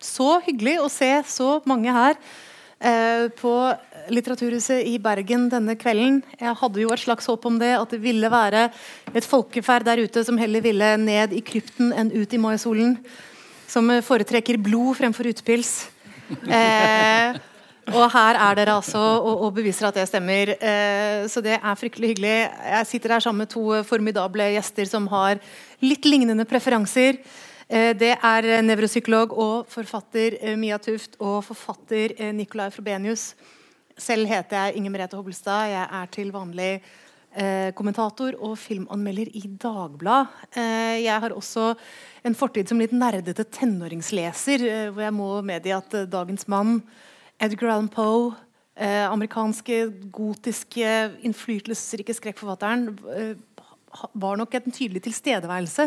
så hyggelig å se så mange her eh, på Litteraturhuset i Bergen denne kvelden. Jeg hadde jo et slags håp om det, at det ville være et folkeferd der ute som heller ville ned i krypten enn ut i maisolen. Som foretrekker blod fremfor utpils. Eh, og her er dere altså og, og beviser at det stemmer. Eh, så det er fryktelig hyggelig. Jeg sitter her sammen med to formidable gjester som har litt lignende preferanser. Eh, det er nevropsykolog og forfatter eh, Mia Tuft og forfatter eh, Nicolai Frobenius. Selv heter jeg Inger Merete Hobbelstad. Jeg er til vanlig eh, kommentator og filmanmelder i Dagbladet. Eh, jeg har også en fortid som litt nerdete tenåringsleser, hvor jeg må medgi at dagens mann Edgar Allan Poe, eh, amerikanske gotiske innflytelsesrike skrekkforfatteren, eh, var nok en tydelig tilstedeværelse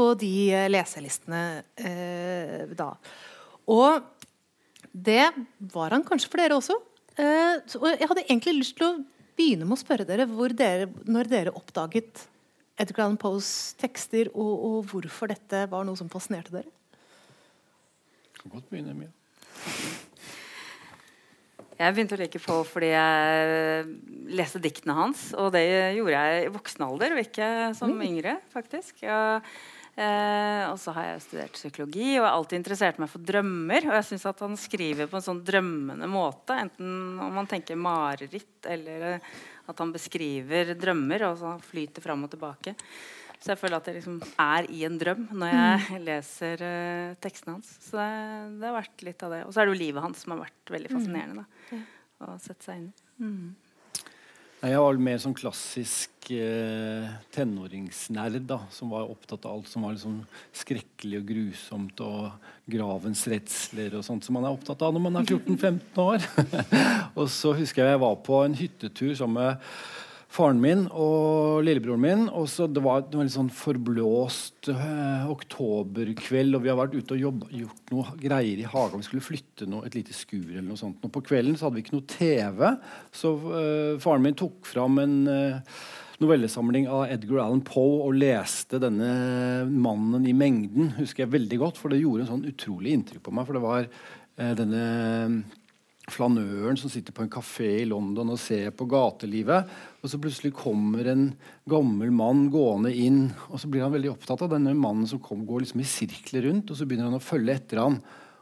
på de eh, leselistene eh, da. Og det var han kanskje for dere også. Eh, så, jeg hadde egentlig lyst til å begynne med å spørre dere, dere når dere oppdaget Edgar Allan Poes tekster, og, og, hvorfor dette var noe som fascinerte dere. Kan godt begynne, Mia. Jeg begynte å like på fordi jeg leste diktene hans. Og det gjorde jeg i voksen alder, og ikke som mm. yngre, faktisk. Og, og så har jeg studert psykologi og har alltid interessert meg for drømmer. Og jeg syns at han skriver på en sånn drømmende måte, enten om man tenker mareritt eller at han beskriver drømmer, og så flyter fram og tilbake. Så jeg føler at jeg liksom er i en drøm når jeg mm. leser uh, tekstene hans. Så det, det, har vært litt av det. Og så er det jo livet hans som har vært veldig mm. fascinerende. da, Å sette seg inn i. Mm. Jeg var mer sånn klassisk eh, tenåringsnerd da, som var opptatt av alt som var liksom skrekkelig og grusomt, og gravens redsler og sånt som man er opptatt av når man er 14-15 år. og så husker jeg jeg var på en hyttetur sammen med faren min og lillebroren min. Og så det var, en veldig sånn forblåst eh, oktoberkveld, og vi har vært ute og jobb, gjort noe greier i hagen. Vi skulle flytte noe, et lite skur eller noe sånt. Og på kvelden så hadde vi ikke noe TV, så eh, faren min tok fram en eh, novellesamling av Edgar Allan Poe og leste denne 'Mannen i mengden'. husker jeg veldig godt, for det gjorde en sånn utrolig inntrykk på meg. For det var denne flanøren som sitter på en kafé i London og ser på gatelivet. Og så plutselig kommer en gammel mann gående inn, og så blir han veldig opptatt av denne mannen som kom, går liksom i sirkler rundt, og så begynner han å følge etter han.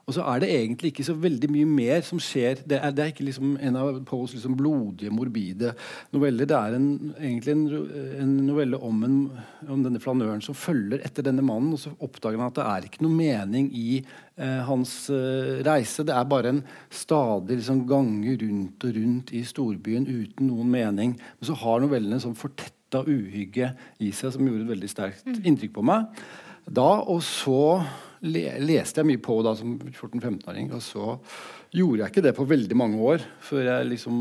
Og så er det egentlig ikke så veldig mye mer som skjer. Det er, det er ikke liksom en av Poes liksom blodige, morbide noveller. Det er en, egentlig en, en novelle om, en, om, denne flanøren som følger etter denne mannen. Og så oppdager han at det er ikke noe mening i eh, hans eh, reise. Det er bare en stadig liksom, gange rundt og rundt i storbyen uten noen mening. Men så har novellene en sånn fortetta uhygge i seg som gjorde et veldig sterkt mm. inntrykk på meg. Da, og så leste jeg mye på da som 14-15-åring. Og så gjorde jeg ikke det på veldig mange år før jeg liksom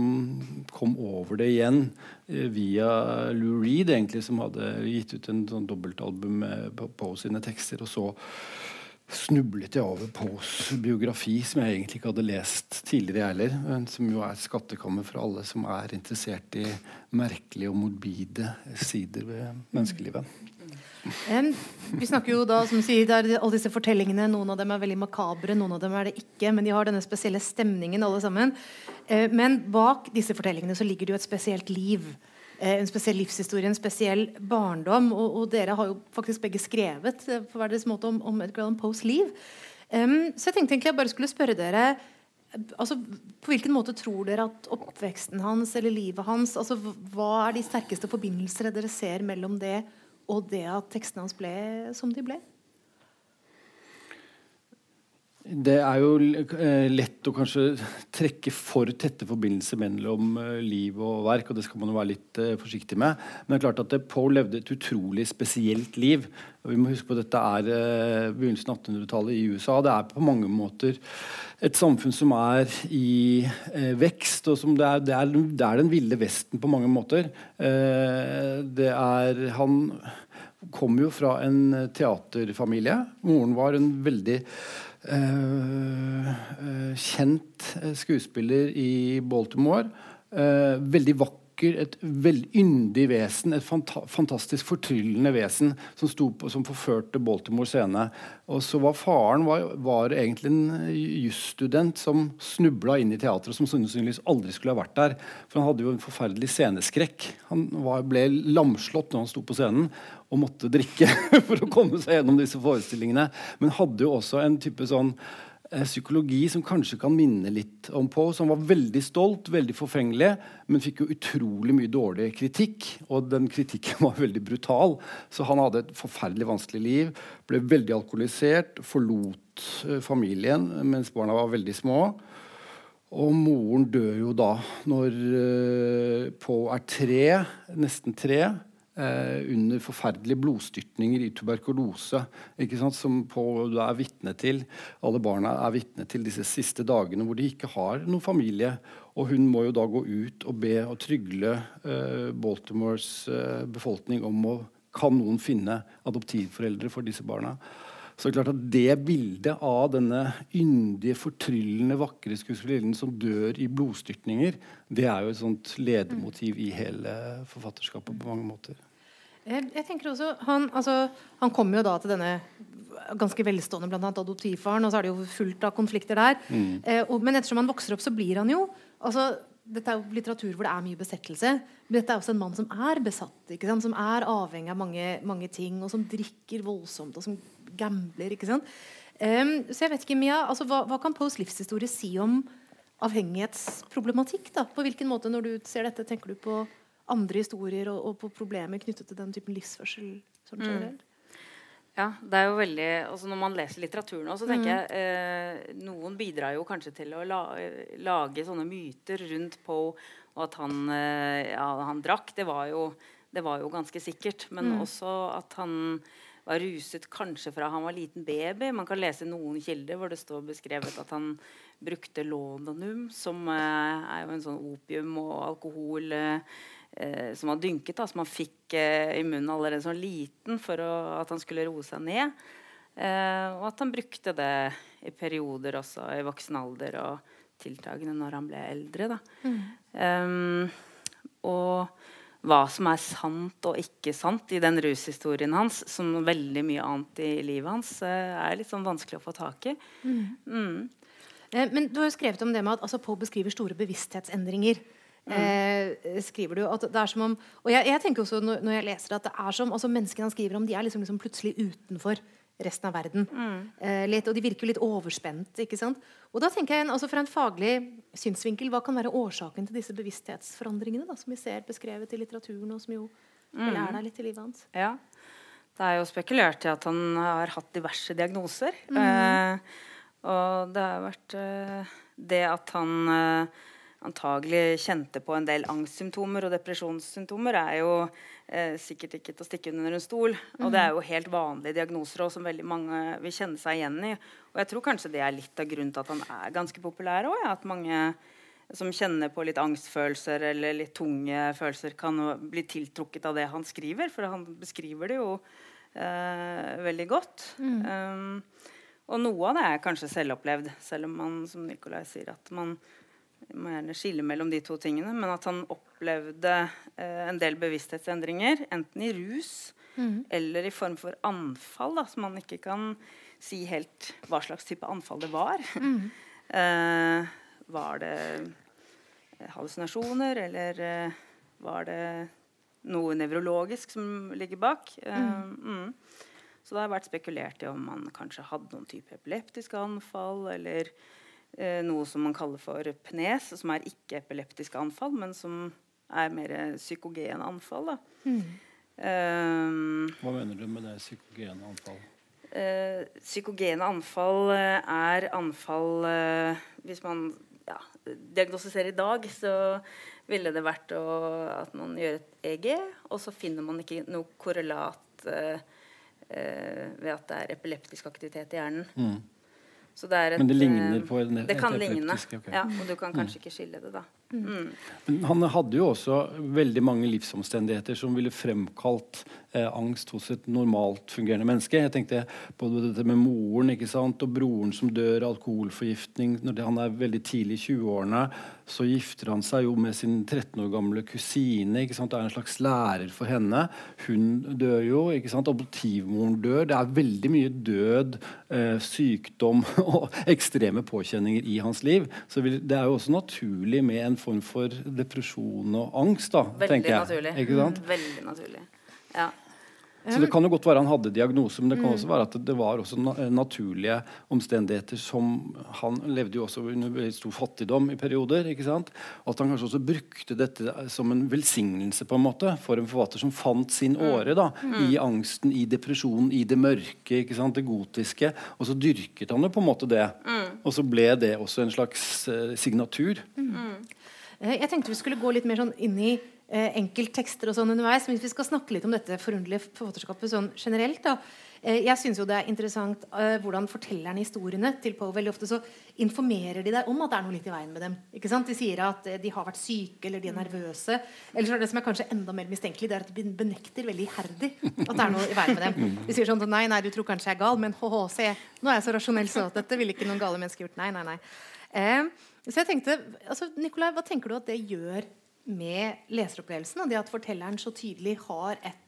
kom over det igjen eh, via Lou Reed, egentlig, som hadde gitt ut en sånn dobbeltalbum på, på sine tekster. Og så snublet jeg over Poes biografi, som jeg egentlig ikke hadde lest tidligere, heller, men som jo er skattekammer for alle som er interessert i merkelige og morbide sider ved menneskelivet. Um, vi snakker jo da, som sier, det er alle disse fortellingene. Noen av dem er veldig makabre, noen av dem er det ikke. Men de har denne spesielle stemningen, alle sammen. Uh, men bak disse fortellingene så ligger det jo et spesielt liv. Uh, en spesiell livshistorie, en spesiell barndom. Og, og, dere har jo faktisk begge skrevet uh, på hver deres måte om, om Edgar Allan Poes liv. Um, så jeg tenkte egentlig jeg bare skulle spørre dere altså, På hvilken måte tror dere at oppveksten hans eller livet hans altså, Hva er de sterkeste forbindelsene dere ser mellom det og det at tekstene hans ble som de ble? Det er jo eh, lett å kanskje trekke for tette forbindelser mellom eh, liv og verk, og det skal man jo være litt uh, forsiktig med. Men det er klart at Poe levde et utrolig spesielt liv. og vi må huske på at Dette er begynnelsen av 1800-tallet i USA. Det er på mange måter et samfunn som er i vekst, og som det er, det, er, det er, den ville Vesten på mange måter. det er Han kom jo fra en teaterfamilie. Moren var en veldig Eh, eh, kjent eh, skuespiller i Baltimore. veldig vakker vakker, et yndig vesen. Et fanta fantastisk fortryllende vesen som, på, som forførte Baltimore scene. Og så var Faren var, var egentlig en jusstudent som snubla inn i teatret, som sannsynligvis aldri skulle ha vært der. For han hadde jo en forferdelig sceneskrekk. Han var, ble lamslått når han sto på scenen og måtte drikke for å komme seg gjennom disse forestillingene. Men hadde jo også en type sånn Eh, psykologi som kanskje kan minne litt om Poe, som var veldig stolt, veldig forfengelig, men fikk jo utrolig mye dårlig kritikk. Og den kritikken var veldig brutal. Så han hadde et forferdelig vanskelig liv. Ble veldig alkoholisert, forlot uh, familien mens barna var veldig små. Og moren dør jo da når uh, Poe er tre, nesten tre eh, under forferdelige blodstyrtninger i tuberkulose. Som du er vitne til. Alle barna er vitne til disse siste dagene hvor de ikke har noen familie. Og hun må jo da gå ut og be og trygle eh, Baltimores eh, befolkning om å kan noen finne adoptivforeldre for disse barna. Så det er klart at det bildet av denne yndige, fortryllende, vakre skuespillerinnen som dør i blodstyrtninger, det er jo et sånt ledemotiv i hele forfatterskapet på mange måter. Jeg, jeg tenker også, Han, altså, han kommer jo da til denne ganske velstående blant annet adoptivfaren, og så er det jo fullt av konflikter der. Mm. Eh, og, men ettersom han vokser opp, så blir han jo altså, Dette er jo litteratur hvor det er mye besettelse. Men dette er også en mann som er besatt, som er avhengig av mange, mange, ting, og som drikker voldsomt, og som gambler. ikke sant? Um, så jeg vet ikke, Mia, altså, hva, hva kan Poes livshistorie si om avhengighetsproblematikk? da? På hvilken måte, når du ser dette, tenker du på andre historier og, og, på problemer knyttet til den typen livsførsel sånn mm. Ja, det er jo veldig altså Når man leser litteraturen også, tenker mm. jeg eh, Noen bidrar jo kanskje til å la, lage sånne myter rundt Poe, og at han, eh, ja, han drakk. Det var, jo, det var, jo, ganske sikkert. Men mm. også at han var ruset kanskje fra han var liten baby. Man kan lese noen kilder hvor det står beskrevet at han brukte Londonum, som eh, er jo en sånn opium og alkohol. Eh, eh, som var dynket, da, som han fikk eh, i munnen allerede som liten for å, at han skulle roe seg ned. Eh, og at han brukte det i perioder også i voksen alder og tiltagende når han ble eldre. Mm. Um, og hva som er sant og ikke sant i den rushistorien hans, som veldig mye annet i livet hans, eh, er litt sånn vanskelig å få tak i. Mm. Mm. Eh, men du har jo skrevet om det med at altså, Paul beskriver store bevissthetsendringer. Eh, skriver du at det er som om Og jeg, jeg tenker også når, når, jeg leser det, at det er som altså Menneskene han skriver om, de er liksom, liksom plutselig utenfor resten av verden. Mm. Eh, litt, og de virker litt overspent. ikke sant? Og da tenker jeg, altså Fra en faglig synsvinkel, hva kan være årsaken til disse bevissthetsforandringene da, som vi ser beskrevet i litteraturen, og som jo mm. er der litt i livet hans? Ja, Det er jo spekulert i at han har hatt diverse diagnoser. Mm. Eh, og det har vært eh, det at han eh, antagelig kjente på en del angstsymptomer og depresjonssymptomer, er jo eh, sikkert ikke til å stikke under en stol. Og det er jo helt vanlige diagnoser også, som veldig mange vil kjenne seg igjen i. Og jeg tror kanskje det er litt av grunnen til at han er ganske populær òg. Ja, at mange som kjenner på litt angstfølelser eller litt tunge følelser, kan bli tiltrukket av det han skriver. For han beskriver det jo eh, veldig godt. Mm. Um, og noe av det er kanskje selvopplevd, selv om man, som Nikolai sier, at man jeg må gjerne skille mellom de to tingene, men at han opplevde eh, en del bevissthetsendringer, enten i rus mm. eller i form for anfall, da, som man ikke kan si helt hva slags type anfall det var. Mm. eh, var det eh, hallusinasjoner, eller eh, var det noe nevrologisk som ligger bak? Mm. mm. Så det har vært spekulert i om man kanskje hadde noen type epileptiske anfall, eller eh, noe som man kaller for pnes, som er ikke-epileptiske anfall, men som er mer psykogene anfall. Mm. Um, Hva mener du med det psykogene anfall? Uh, psykogene anfall eh, er anfall uh, Hvis man ja, diagnostiserer i dag, så ville det vært å, at man gjør et EG, og så finner man ikke noe korrelat uh, eh, ved at det er epileptisk aktivitet i hjernen. Mm. Et, Men det ligner på en Det kan ligne. Okay. Ja, og du kan kanskje mm. ikke skille det, da. Mm. Men han hadde jo også veldig mange livsomstendigheter som ville fremkalt eh, angst hos et normalt fungerende menneske. Jeg tenkte på dette med moren ikke sant? og broren som dør alkoholforgiftning når han er veldig tidlig i 20-årene. Så gifter han seg jo med sin 13 år gamle kusine. ikke sant? Det er en slags lærer for henne. Hun dør jo. ikke sant? Adoptivmoren dør. Det er veldig mye død, eh, sykdom og ekstreme påkjenninger i hans liv. Så det er jo også naturlig med en form for depresjon og angst. da, Veldig tenker jeg. naturlig. Ikke sant? Mm, veldig naturlig. Ja. Så det kan jo godt være han hadde diagnose, men det Mm. kan også være at det var også na naturlige omstendigheter som Han levde jo også under veldig stor fattigdom i perioder. ikke sant? Og at han kanskje også brukte dette som en velsignelse på en måte for en forfatter som fant sin Mm. åre da, i angsten, i depresjonen, i det mørke, ikke sant? det gotiske. Og så dyrket han jo på en måte det. Mm. Og så ble det også en slags eh, signatur. Eh, Jeg tenkte vi skulle gå litt mer sånn inn i eh, enkelttekster og sånn underveis. Men hvis vi skal snakke litt om dette forunderlige forfatterskapet sånn generelt da, eh, Jeg syns det er interessant hvordan fortellerne historiene til Poe veldig ofte så informerer de deg om at det er noe litt i veien med dem. Ikke sant? De sier at de har vært syke eller de er nervøse. Eller så er det som er kanskje enda mer mistenkelig, det er at de benekter veldig iherdig at det er noe i veien med dem. De sier sånn nei, nei, du tror kanskje jeg er gal, men hå-hå, se, nå er jeg så rasjonell så at dette ville ikke noen gale mennesker gjort. Nei, nei, nei. Eh, så jeg tenkte, altså, Nikolai, hva tenker du at det gjør med leseropplevelsen? Og det at fortelleren så tydelig har et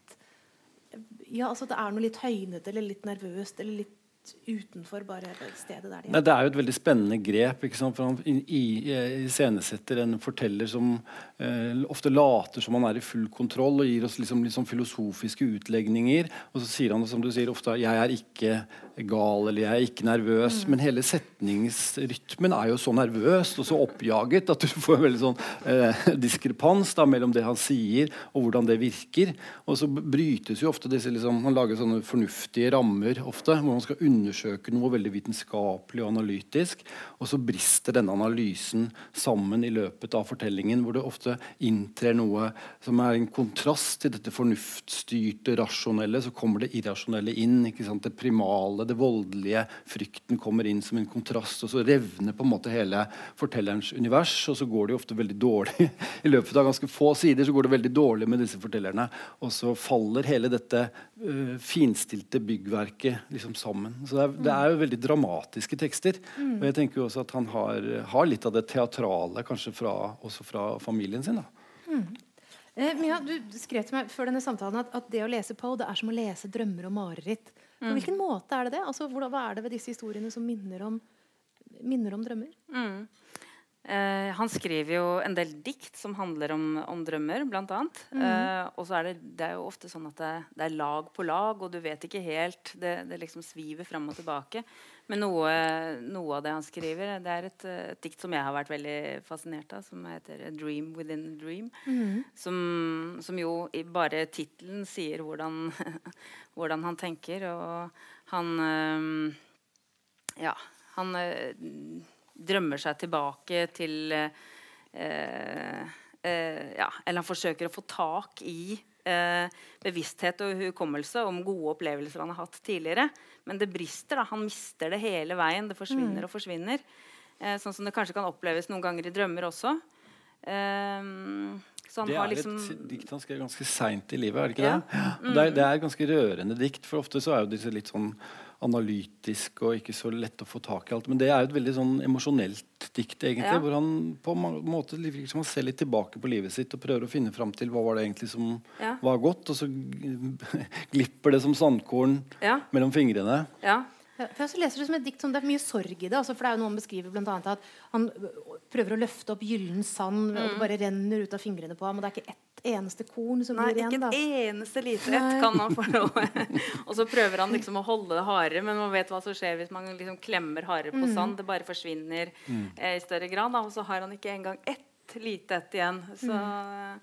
Ja, altså det er noe litt høynete eller litt nervøst eller litt utenfor bare stedet der de Nei, det er jo et veldig spennende grep. ikke sant? For Han eh, iscenesetter en forteller som eh, ofte later som han er i full kontroll, og gir oss liksom, sånn filosofiske utlegninger. Og så sier han som du sier ofte 'jeg er ikke gal' eller 'jeg er ikke nervøs'. Men hele setningsrytmen er jo så nervøs og så oppjaget at du får en veldig sånn eh, diskrepans da, mellom det han sier, og hvordan det virker. Og så brytes jo ofte disse liksom, Han lager sånne fornuftige rammer ofte, hvor man skal undersøke noe veldig vitenskapelig og analytisk. Og så brister denne analysen sammen i løpet av fortellingen, hvor det ofte inntrer noe som er en kontrast til dette fornuftstyrte, rasjonelle. Så kommer det irrasjonelle inn. Det primale, det voldelige. Frykten kommer inn som en kontrast, og så revner på en måte hele fortellerens univers. Og så går det jo ofte veldig dårlig. I løpet av ganske få sider så går det veldig dårlig med disse fortellerne. Og så faller hele dette uh, finstilte byggverket liksom sammen. Så det er, det er jo veldig dramatiske tekster. Og jeg tenker jo også at han har, har litt av det teatrale kanskje fra, også fra familien sin. da. Eh, Mia, du skrev til meg før denne samtalen at, at det å lese Poe det er som å lese drømmer og mareritt. På hvilken måte er det det? Altså, hvordan, hva er det ved disse historiene som minner om, minner om drømmer? Mm. Eh, han skriver jo en del dikt som handler om, om drømmer, blant annet. Eh, og så er det, det er jo ofte sånn at det, det er lag på lag, og du vet ikke helt. Det, det liksom sviver fram og tilbake. Men noe, noe av det han skriver, det er et, et dikt som jeg har vært veldig fascinert av, som heter 'A Dream Within a Dream'. Som, som jo i bare tittelen sier hvordan, hvordan han tenker. Og han øh, Ja, han eh, drømmer seg tilbake til eh, eh, ja, Eller han forsøker å få tak i eh, bevissthet og hukommelse om gode opplevelser han har hatt tidligere. Men det brister. da, Han mister det hele veien. Det forsvinner og forsvinner. Eh, sånn som det kanskje kan oppleves noen ganger i drømmer også. Eh, så han Det har er liksom et dikt han skrev ganske seint i livet, er det ikke Ja. det? Og Det, er, det er ganske rørende dikt, for ofte så er jo disse litt sånn analytiske og ikke så lett å få tak i alt. Men det er jo et veldig sånn emosjonelt dikt, egentlig, Ja. hvor han på en måte liksom, han ser litt tilbake på livet sitt og prøver å finne fram til hva var det egentlig som Ja. var godt, og så glipper det som sandkorn Ja. mellom fingrene. ja. Ja, for jeg leser det som et dikt som Det er mye sorg i det. Altså, for det er jo noe Han beskriver blant annet at han prøver å løfte opp gyllen sand, og det bare renner ut av fingrene på ham. Og det er ikke ett eneste korn som Mm. Nei, blir igjen. ikke da. et eneste lite ett kan han få noe. og så prøver han liksom å holde det hardere, men man vet hva som skjer hvis man liksom klemmer hardere Mm. på sand. Det bare forsvinner eh, i større grad. Da. Og så har han ikke engang ett lite ett igjen. Så Mm.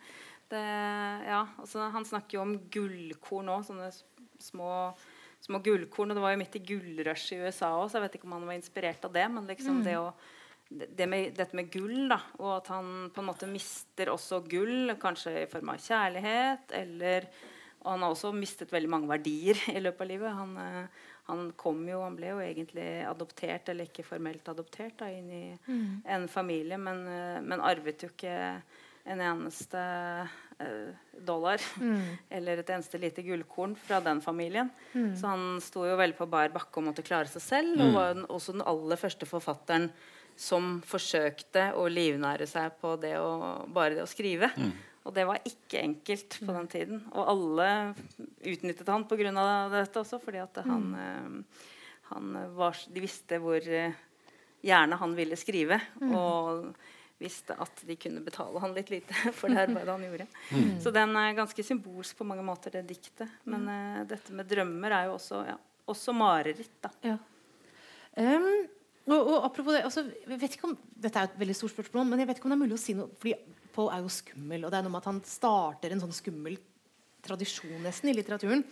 det Ja. Altså, han snakker jo om gullkorn òg, sånne små små gullkorn. Og det var jo midt i gullrush i USA òg, så jeg vet ikke om han var inspirert av det. Men liksom det å det med, dette med gull, da, og at han på en måte mister også gull, kanskje i form av kjærlighet, eller Og han har også mistet veldig mange verdier i løpet av livet. Han, eh, han kom jo, han ble jo egentlig adoptert, eller ikke formelt adoptert, da, inn i Mm. en familie, men, eh, men arvet jo ikke en eneste dollar Mm. eller et eneste lite gullkorn fra den familien. Mm. Så han sto jo veldig på bar bakke og måtte klare seg selv. Og var den, også den aller første forfatteren som forsøkte å livnære seg på det å, bare det å skrive. Og det var ikke enkelt på den tiden. Og alle utnyttet han pga. dette også, fordi at han, eh, han var, de visste hvor eh, gjerne han ville skrive. Og visste at de kunne betale han litt lite for det arbeidet han gjorde. Så den er ganske symbolsk på mange måter, det diktet. Men uh, dette med drømmer er jo også, ja, også mareritt, da. Ja. Um, og, og apropos det altså, jeg vet ikke om, Dette er et veldig stort spørsmål, men jeg vet ikke om det er mulig å si noe Fordi Paul er jo skummel, og det er noe med at han starter en sånn skummel tradisjon nesten i litteraturen.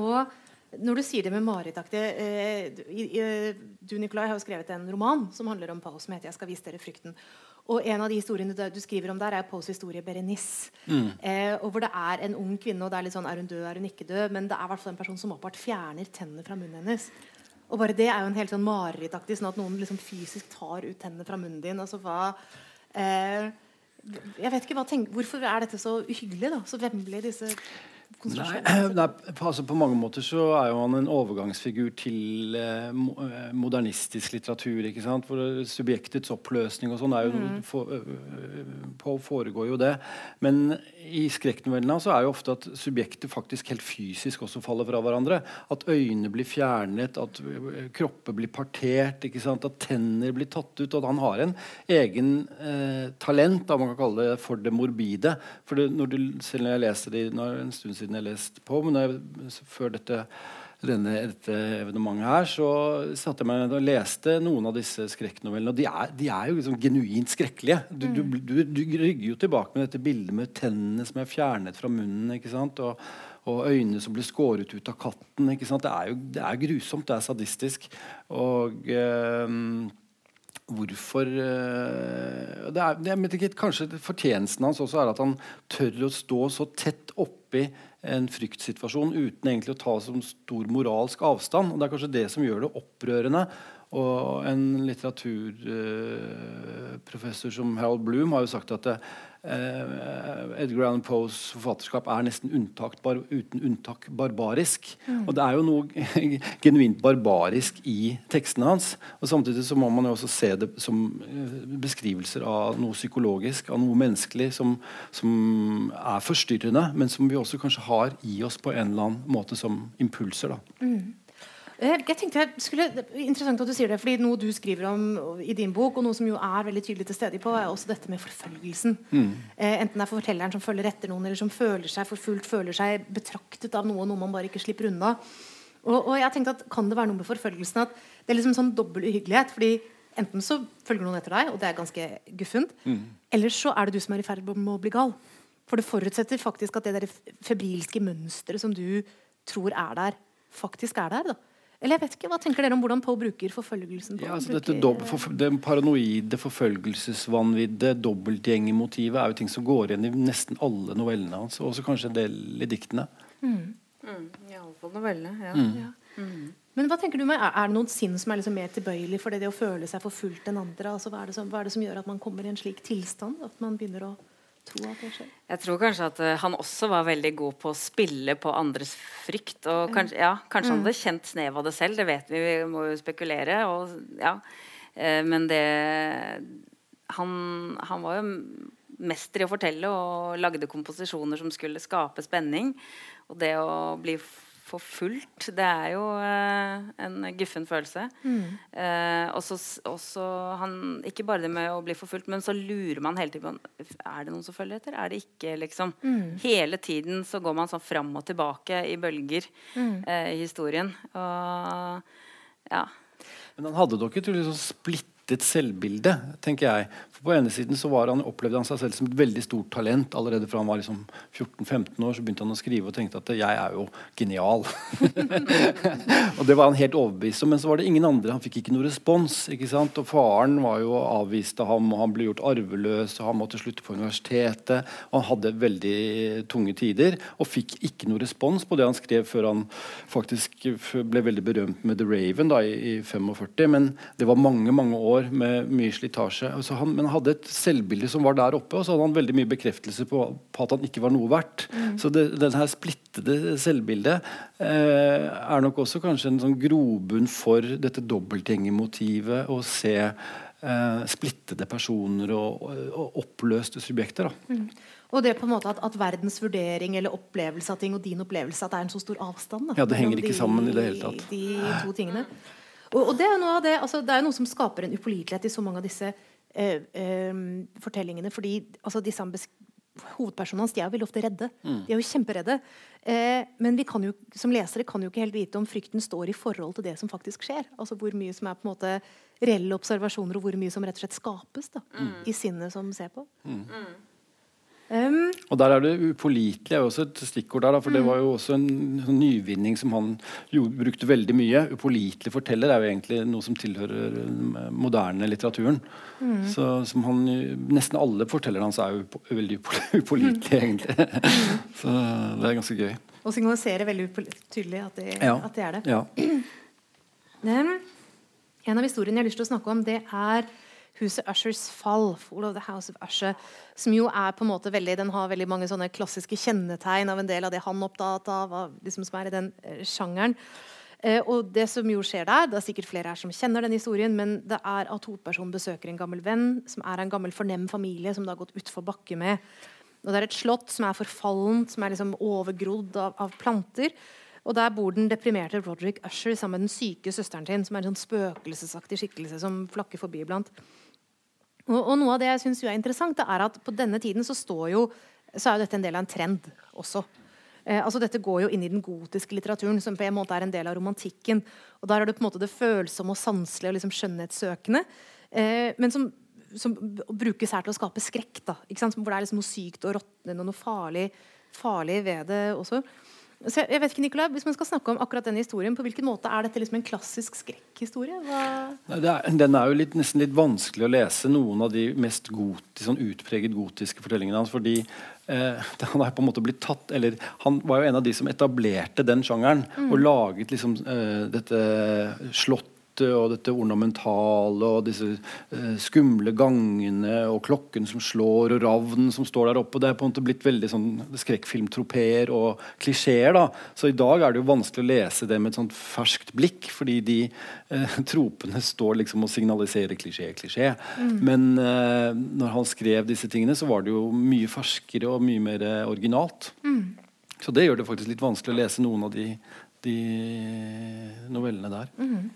Og når du sier det med marerittaktig eh, Du Nikolai, har jo skrevet en roman som handler om Paus som heter 'Jeg skal vise dere frykten'. Og En av de historiene du, skriver om der, er Poes historie 'Berenice'. Eh, og hvor det er en ung kvinne, og det er litt sånn er hun død, er hun ikke død? Men det er hvert en person som åpenbart fjerner tennene fra munnen hennes. Og bare det er jo en helt sånn marerittaktig, sånn at noen liksom fysisk tar ut tennene fra munnen din. Altså hva eh, Jeg vet ikke, hva tenk, Hvorfor er dette så uhyggelig? da? Så vemmelig, disse Nei, nei, altså på mange måter så er jo han en overgangsfigur til eh, eh, modernistisk litteratur. ikke sant? For eh, Subjektets oppløsning og sånn er jo noe- for, øh, foregår jo det. Men i skrekknovellene så er jo ofte at subjektet faktisk helt fysisk også faller fra hverandre. At øyne blir fjernet, at kropper blir partert, ikke sant? at tenner blir tatt ut. Og at han har en egen eh, talent, da man kan kalle det, for det morbide. For det, når du, selv når jeg leste det nå det en stund siden jeg leste på, men jeg, før dette denne, dette evenementet her, så satte jeg meg ned og leste noen av disse skrekknovellene. Og de er, de er jo liksom genuint skrekkelige. Du, du, du, du rygger jo tilbake med dette bildet med tennene som er fjernet fra munnen. ikke sant? Og, og øynene som blir skåret ut av katten. ikke sant? Det er jo det er grusomt, det er sadistisk. Og eh, hvorfor eh, det er, jeg vet ikke, Kanskje fortjenesten hans også er at han tør å stå så tett oppi en fryktsituasjon uten egentlig å ta som stor moralsk avstand. og Det er kanskje det som gjør det opprørende. Og en litteraturprofessor som Harold Bloom har jo sagt at eh, Edgar Allan Poes forfatterskap er nesten unntak, bar, uten unntak barbarisk. Og det er jo noe genuint barbarisk i tekstene hans. Og Samtidig så må man jo også se det som eh, beskrivelser av noe psykologisk, av noe menneskelig, som, som er forstyrrende, men som vi også kanskje har i oss på en eller annen måte som impulser. da. Eh, Jeg tenkte jeg skulle, er Interessant at du sier det, fordi noe du skriver om i din bok, og noe som jo er veldig tydelig til stede på, er også dette med forfølgelsen. Mm. enten det er fortelleren som følger etter noen, eller som føler seg forfulgt, føler seg betraktet av noe, noe man bare ikke slipper unna. Og, og jeg tenkte at Kan det være noe med forfølgelsen at det er liksom sånn dobbel uhyggelighet? fordi Enten så følger noen etter deg, og det er ganske guffent. Eller så er det du som er i ferd med å bli gal. For det forutsetter faktisk at det der febrilske mønsteret som du tror er der, faktisk er der. da eller jeg vet ikke, Hva tenker dere om hvordan Poe bruker forfølgelsen? på? Ja, altså Bruker- dette forf- Den paranoide, forfølgelsesvanvidde, dobbeltgjengermotivet er jo ting som går igjen i nesten alle novellene hans, og også kanskje en del i diktene. Mm, Iallfall novellene. Ja. Mm. Ja. Men hva tenker du med, Er er det noen sinn som er liksom mer tilbøyelig for det, det å føle seg forfulgt enn andre? Altså, hva, er det som, hva er det som gjør at man kommer i en slik tilstand? At man begynner å tro at kanskje? Jeg tror kanskje at eh, han også var veldig god på å spille på andres frykt. Og kanskje, ja, kanskje han hadde kjent snev av det selv, det vet vi, vi må jo spekulere. Og, ja. Eh, men det han, han var jo mester i å fortelle og lagde komposisjoner som skulle skape spenning. Og det å bli forfulgt, det er jo eh, en guffen følelse. Eh, og så også han Ikke bare det med å bli forfulgt, men så lurer man hele tiden på Er det noen som følger etter. Er det ikke, liksom? Hele tiden så går man sånn fram og tilbake i bølger eh, i historien. Og ja. Men han hadde dere tydeligvis sånn splittet splittet selvbilde, tenker jeg. For På ene siden så han, opplevde han seg selv som et veldig stort talent. Allerede fra han var liksom 14-15 år så begynte han å skrive og tenkte at jeg er jo genial. og Det var han helt overbevist om, men så var det ingen andre. Han fikk ikke noe respons. ikke sant? Og Faren var jo avvist av ham, og han ble gjort arveløs, og han måtte slutte på universitetet. og Han hadde veldig tunge tider og fikk ikke noe respons på det han skrev før han faktisk ble veldig berømt med The Raven da, i, i 45. Men det var mange mange år med mye slitasje. Altså han, men han hadde et selvbilde som var der oppe, og så hadde han veldig mye bekreftelse på, på at han ikke var noe verdt. Mm. Så det, det her splittede selvbildet eh, er nok også kanskje en sånn grobunn for dette dobbeltgjengermotivet. Å se eh, splittede personer og, og oppløste subjekter. Mm. Og det på en måte at, at, verdens vurdering eller opplevelse av ting og din opplevelse at det er en så stor avstand. Da, ja, det henger ikke de, sammen i det hele tatt. De to tingene. Og, og det er noe av det, altså, det er noe som skaper en upålitelighet i så mange av disse eh, eh, fortellingene. fordi altså, disse hovedpersonene hans de er jo veldig ofte redde. Mm. De er jo kjemperedde. Eh, men vi kan jo, som lesere kan jo ikke helt vite om frykten står i forhold til det som faktisk skjer. Altså Hvor mye som er på en måte reelle observasjoner, og hvor mye som rett og slett skapes da, mm. i sinnet som ser på. Mm. Mm. Um, og der er det upålitelig er også et stikkord der. For mm. det var jo også en, sånn nyvinning som han jo, brukte veldig mye. Upålitelig forteller er jo egentlig noe som tilhører den moderne litteraturen. Mm. Så som han, Nesten alle fortellerne hans er jo veldig upålitelige, mm. egentlig. Så det er ganske gøy. Og signaliserer veldig tydelig at det, ja. at det er det. Ja. Um, en av historiene jeg har lyst til å snakke om, det er huset Ushers fall. Fall of the House of Usher, som jo er på en måte veldig, Den har veldig mange sånne klassiske kjennetegn av en del av det han er opptatt av, liksom som er i den uh, sjangeren. Uh, og det som jo skjer der, Det er sikkert flere her som kjenner den historien, men det er at hovedpersonen besøker en gammel venn som er en gammel fornem familie som det har gått utfor bakke med. Og Det er et slott som er forfallent, som er liksom overgrodd av, av planter. Og Der bor den deprimerte Roderick Usher sammen med den syke søsteren sin, som er en sånn spøkelsesaktig skikkelse som flakker forbi iblant. Og, og, noe av det jeg synes er interessant, det er at på denne tiden så, jo, så er jo dette en del av en trend også. Eh, altså Dette går jo inn i den gotiske litteraturen, som på en måte er en del av romantikken. Og Der er det på en måte det følsomme og sanselige og liksom skjønnhetssøkende. Eh, men som, som, brukes her til å skape skrekk. da, Hvor det er liksom noe sykt og råtnende og noe farlig, farlig ved det også. Så jeg, vet ikke, Nicolai, Hvis man skal snakke om akkurat denne historien, på hvilken måte er dette liksom en klassisk skrekkhistorie? Den er jo litt, nesten litt vanskelig å lese noen av de mest gotis, sånn utpreget gotiske fortellingene hans. fordi eh, han er på en måte blitt tatt, eller han var jo en av de som etablerte den sjangeren. Mm. Og laget liksom eh, dette slott og dette ornamentale og disse uh, skumle gangene og klokken som slår og ravnen som står der oppe. Det er på en måte blitt veldig sånn skrekkfilmtropeer og klisjeer. da. Så i dag er det jo vanskelig å lese det med et sånt ferskt blikk, fordi de uh, tropene står liksom og signaliserer klisjé, klisjé. Mm. Men uh, når han skrev disse tingene, så var det jo mye ferskere og mye mer originalt. Mm. Så det gjør det faktisk litt vanskelig å lese noen av de, de novellene der. Mm.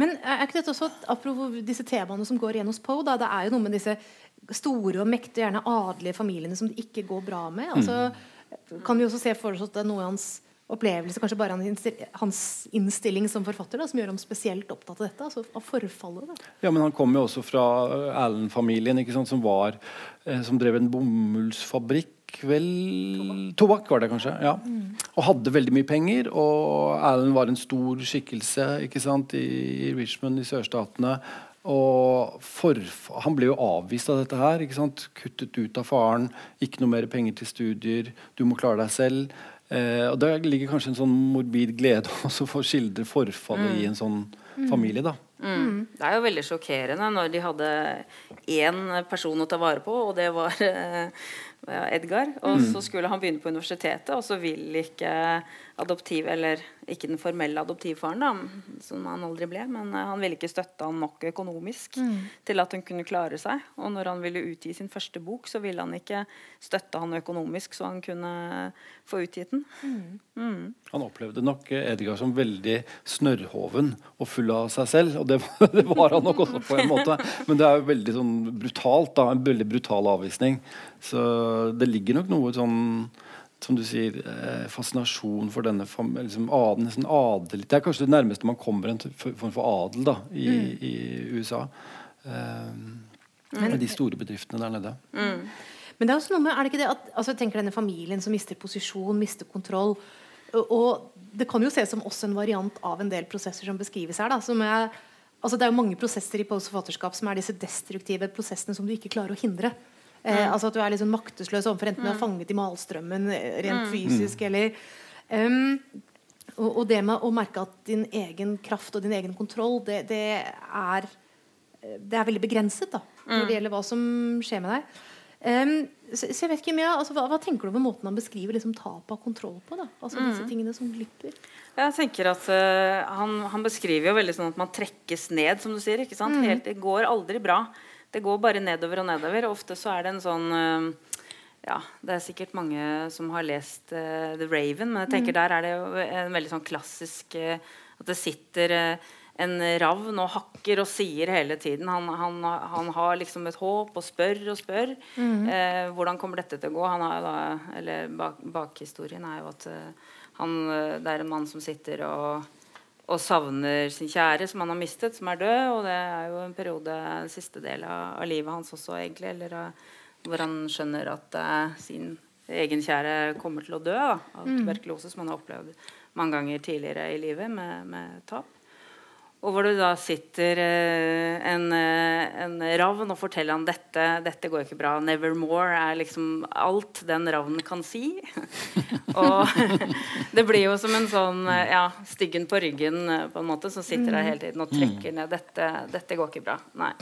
Men er ikke dette også, apropos disse temaene som går igjen hos Poe, det er jo noe med disse store og mektige, gjerne adelige familiene som det ikke går bra med. Altså, mm. Kan vi også se for oss at det er noe i hans opplevelse, kanskje bare hans innstilling som forfatter, da, som gjør ham spesielt opptatt av dette? altså av forfallet da. Ja, men Han kom jo også fra Allen-familien, som, var, eh, som drev en bomullsfabrikk vel Tobakk var det kanskje. ja. Mm. Og hadde veldig mye penger. Og Alan var en stor skikkelse ikke sant, i Richmond i sørstatene. Og for, han ble jo avvist av dette her. ikke sant? Kuttet ut av faren. Ikke noe mer penger til studier. Du må klare deg selv. Eh, og Der ligger kanskje en sånn morbid glede også for å skildre forfallet mm. i en sånn mm. familie. da. Mm. Det er jo veldig sjokkerende når de hadde én person å ta vare på, og det var eh, Edgar. Og mm. så skulle han begynne på universitetet, og så vil ikke adoptiv, eller ikke den formelle adoptivfaren, da, som han aldri ble, men uh, han ville ikke støtte han nok økonomisk mm. til at hun kunne klare seg. Og når han ville utgi sin første bok, så ville han ikke støtte han økonomisk, så han kunne få utgitt den. Mm. mm. Han opplevde nok Edgar som veldig snørrhoven og full av seg selv, og det var, det var han nok også på en måte. Men det er jo veldig sånn brutalt, da, en veldig brutal avvisning. Så det ligger nok noe sånn som du sier, eh, fascinasjon for denne liksom, adel, adel, Det er kanskje det nærmeste man kommer en form for adel da, i, mm. i USA. eh, med de store bedriftene der nede. Men det er også noe med, er det ikke det at altså, jeg tenker denne familien som mister posisjon, mister kontroll og, og det kan jo ses som også en variant av en del prosesser som beskrives her. Da, som er, altså det er jo mange prosesser i postforfatterskap som er disse destruktive prosessene som du ikke klarer å hindre. Eh, altså At du er liksom maktesløs overfor enten du er fanget i malstrømmen eh, rent fysisk eller um, og, og, det med å merke at din egen kraft og din egen kontroll, det, det er det er veldig begrenset da, når det gjelder hva som skjer med deg. Um, så, så, jeg vet ikke mye, altså, hva, hva, tenker du om måten han beskriver liksom, tap av kontroll på? da? Altså disse tingene som glipper? Jeg tenker at uh, han, han, beskriver jo veldig sånn at man trekkes ned, som du sier. ikke sant? Mm. Helt, det går aldri bra. Det går bare nedover og nedover. Ofte så er det en sånn uh, ja, Det er sikkert mange som har lest uh, The Raven, men jeg tenker mm. der er det jo en veldig sånn klassisk At det sitter en ravn og hakker og sier hele tiden. Han, han, han har liksom et håp og spør og spør. Mm. Eh, hvordan kommer dette til å gå? Han har da, eller bak, Bakhistorien er jo at uh, han, eh, det er en mann som sitter og, og, savner sin kjære som han har mistet, som er død. Og det er jo en periode, en siste del av, av livet hans også, egentlig. Eller, uh, hvor han skjønner at uh, sin egen kjære kommer til å dø da, av mm. tuberkulose, som han har opplevd mange ganger tidligere i livet med, med tap. Og hvor det da sitter eh, en, eh, en, ravn og forteller han dette, dette går ikke bra. 'Nevermore' er liksom alt den ravnen kan si. og det blir jo som en sånn eh, ja, styggen på ryggen på en måte, som sitter der hele tiden og trekker ned. Dette, dette går ikke bra. Nei.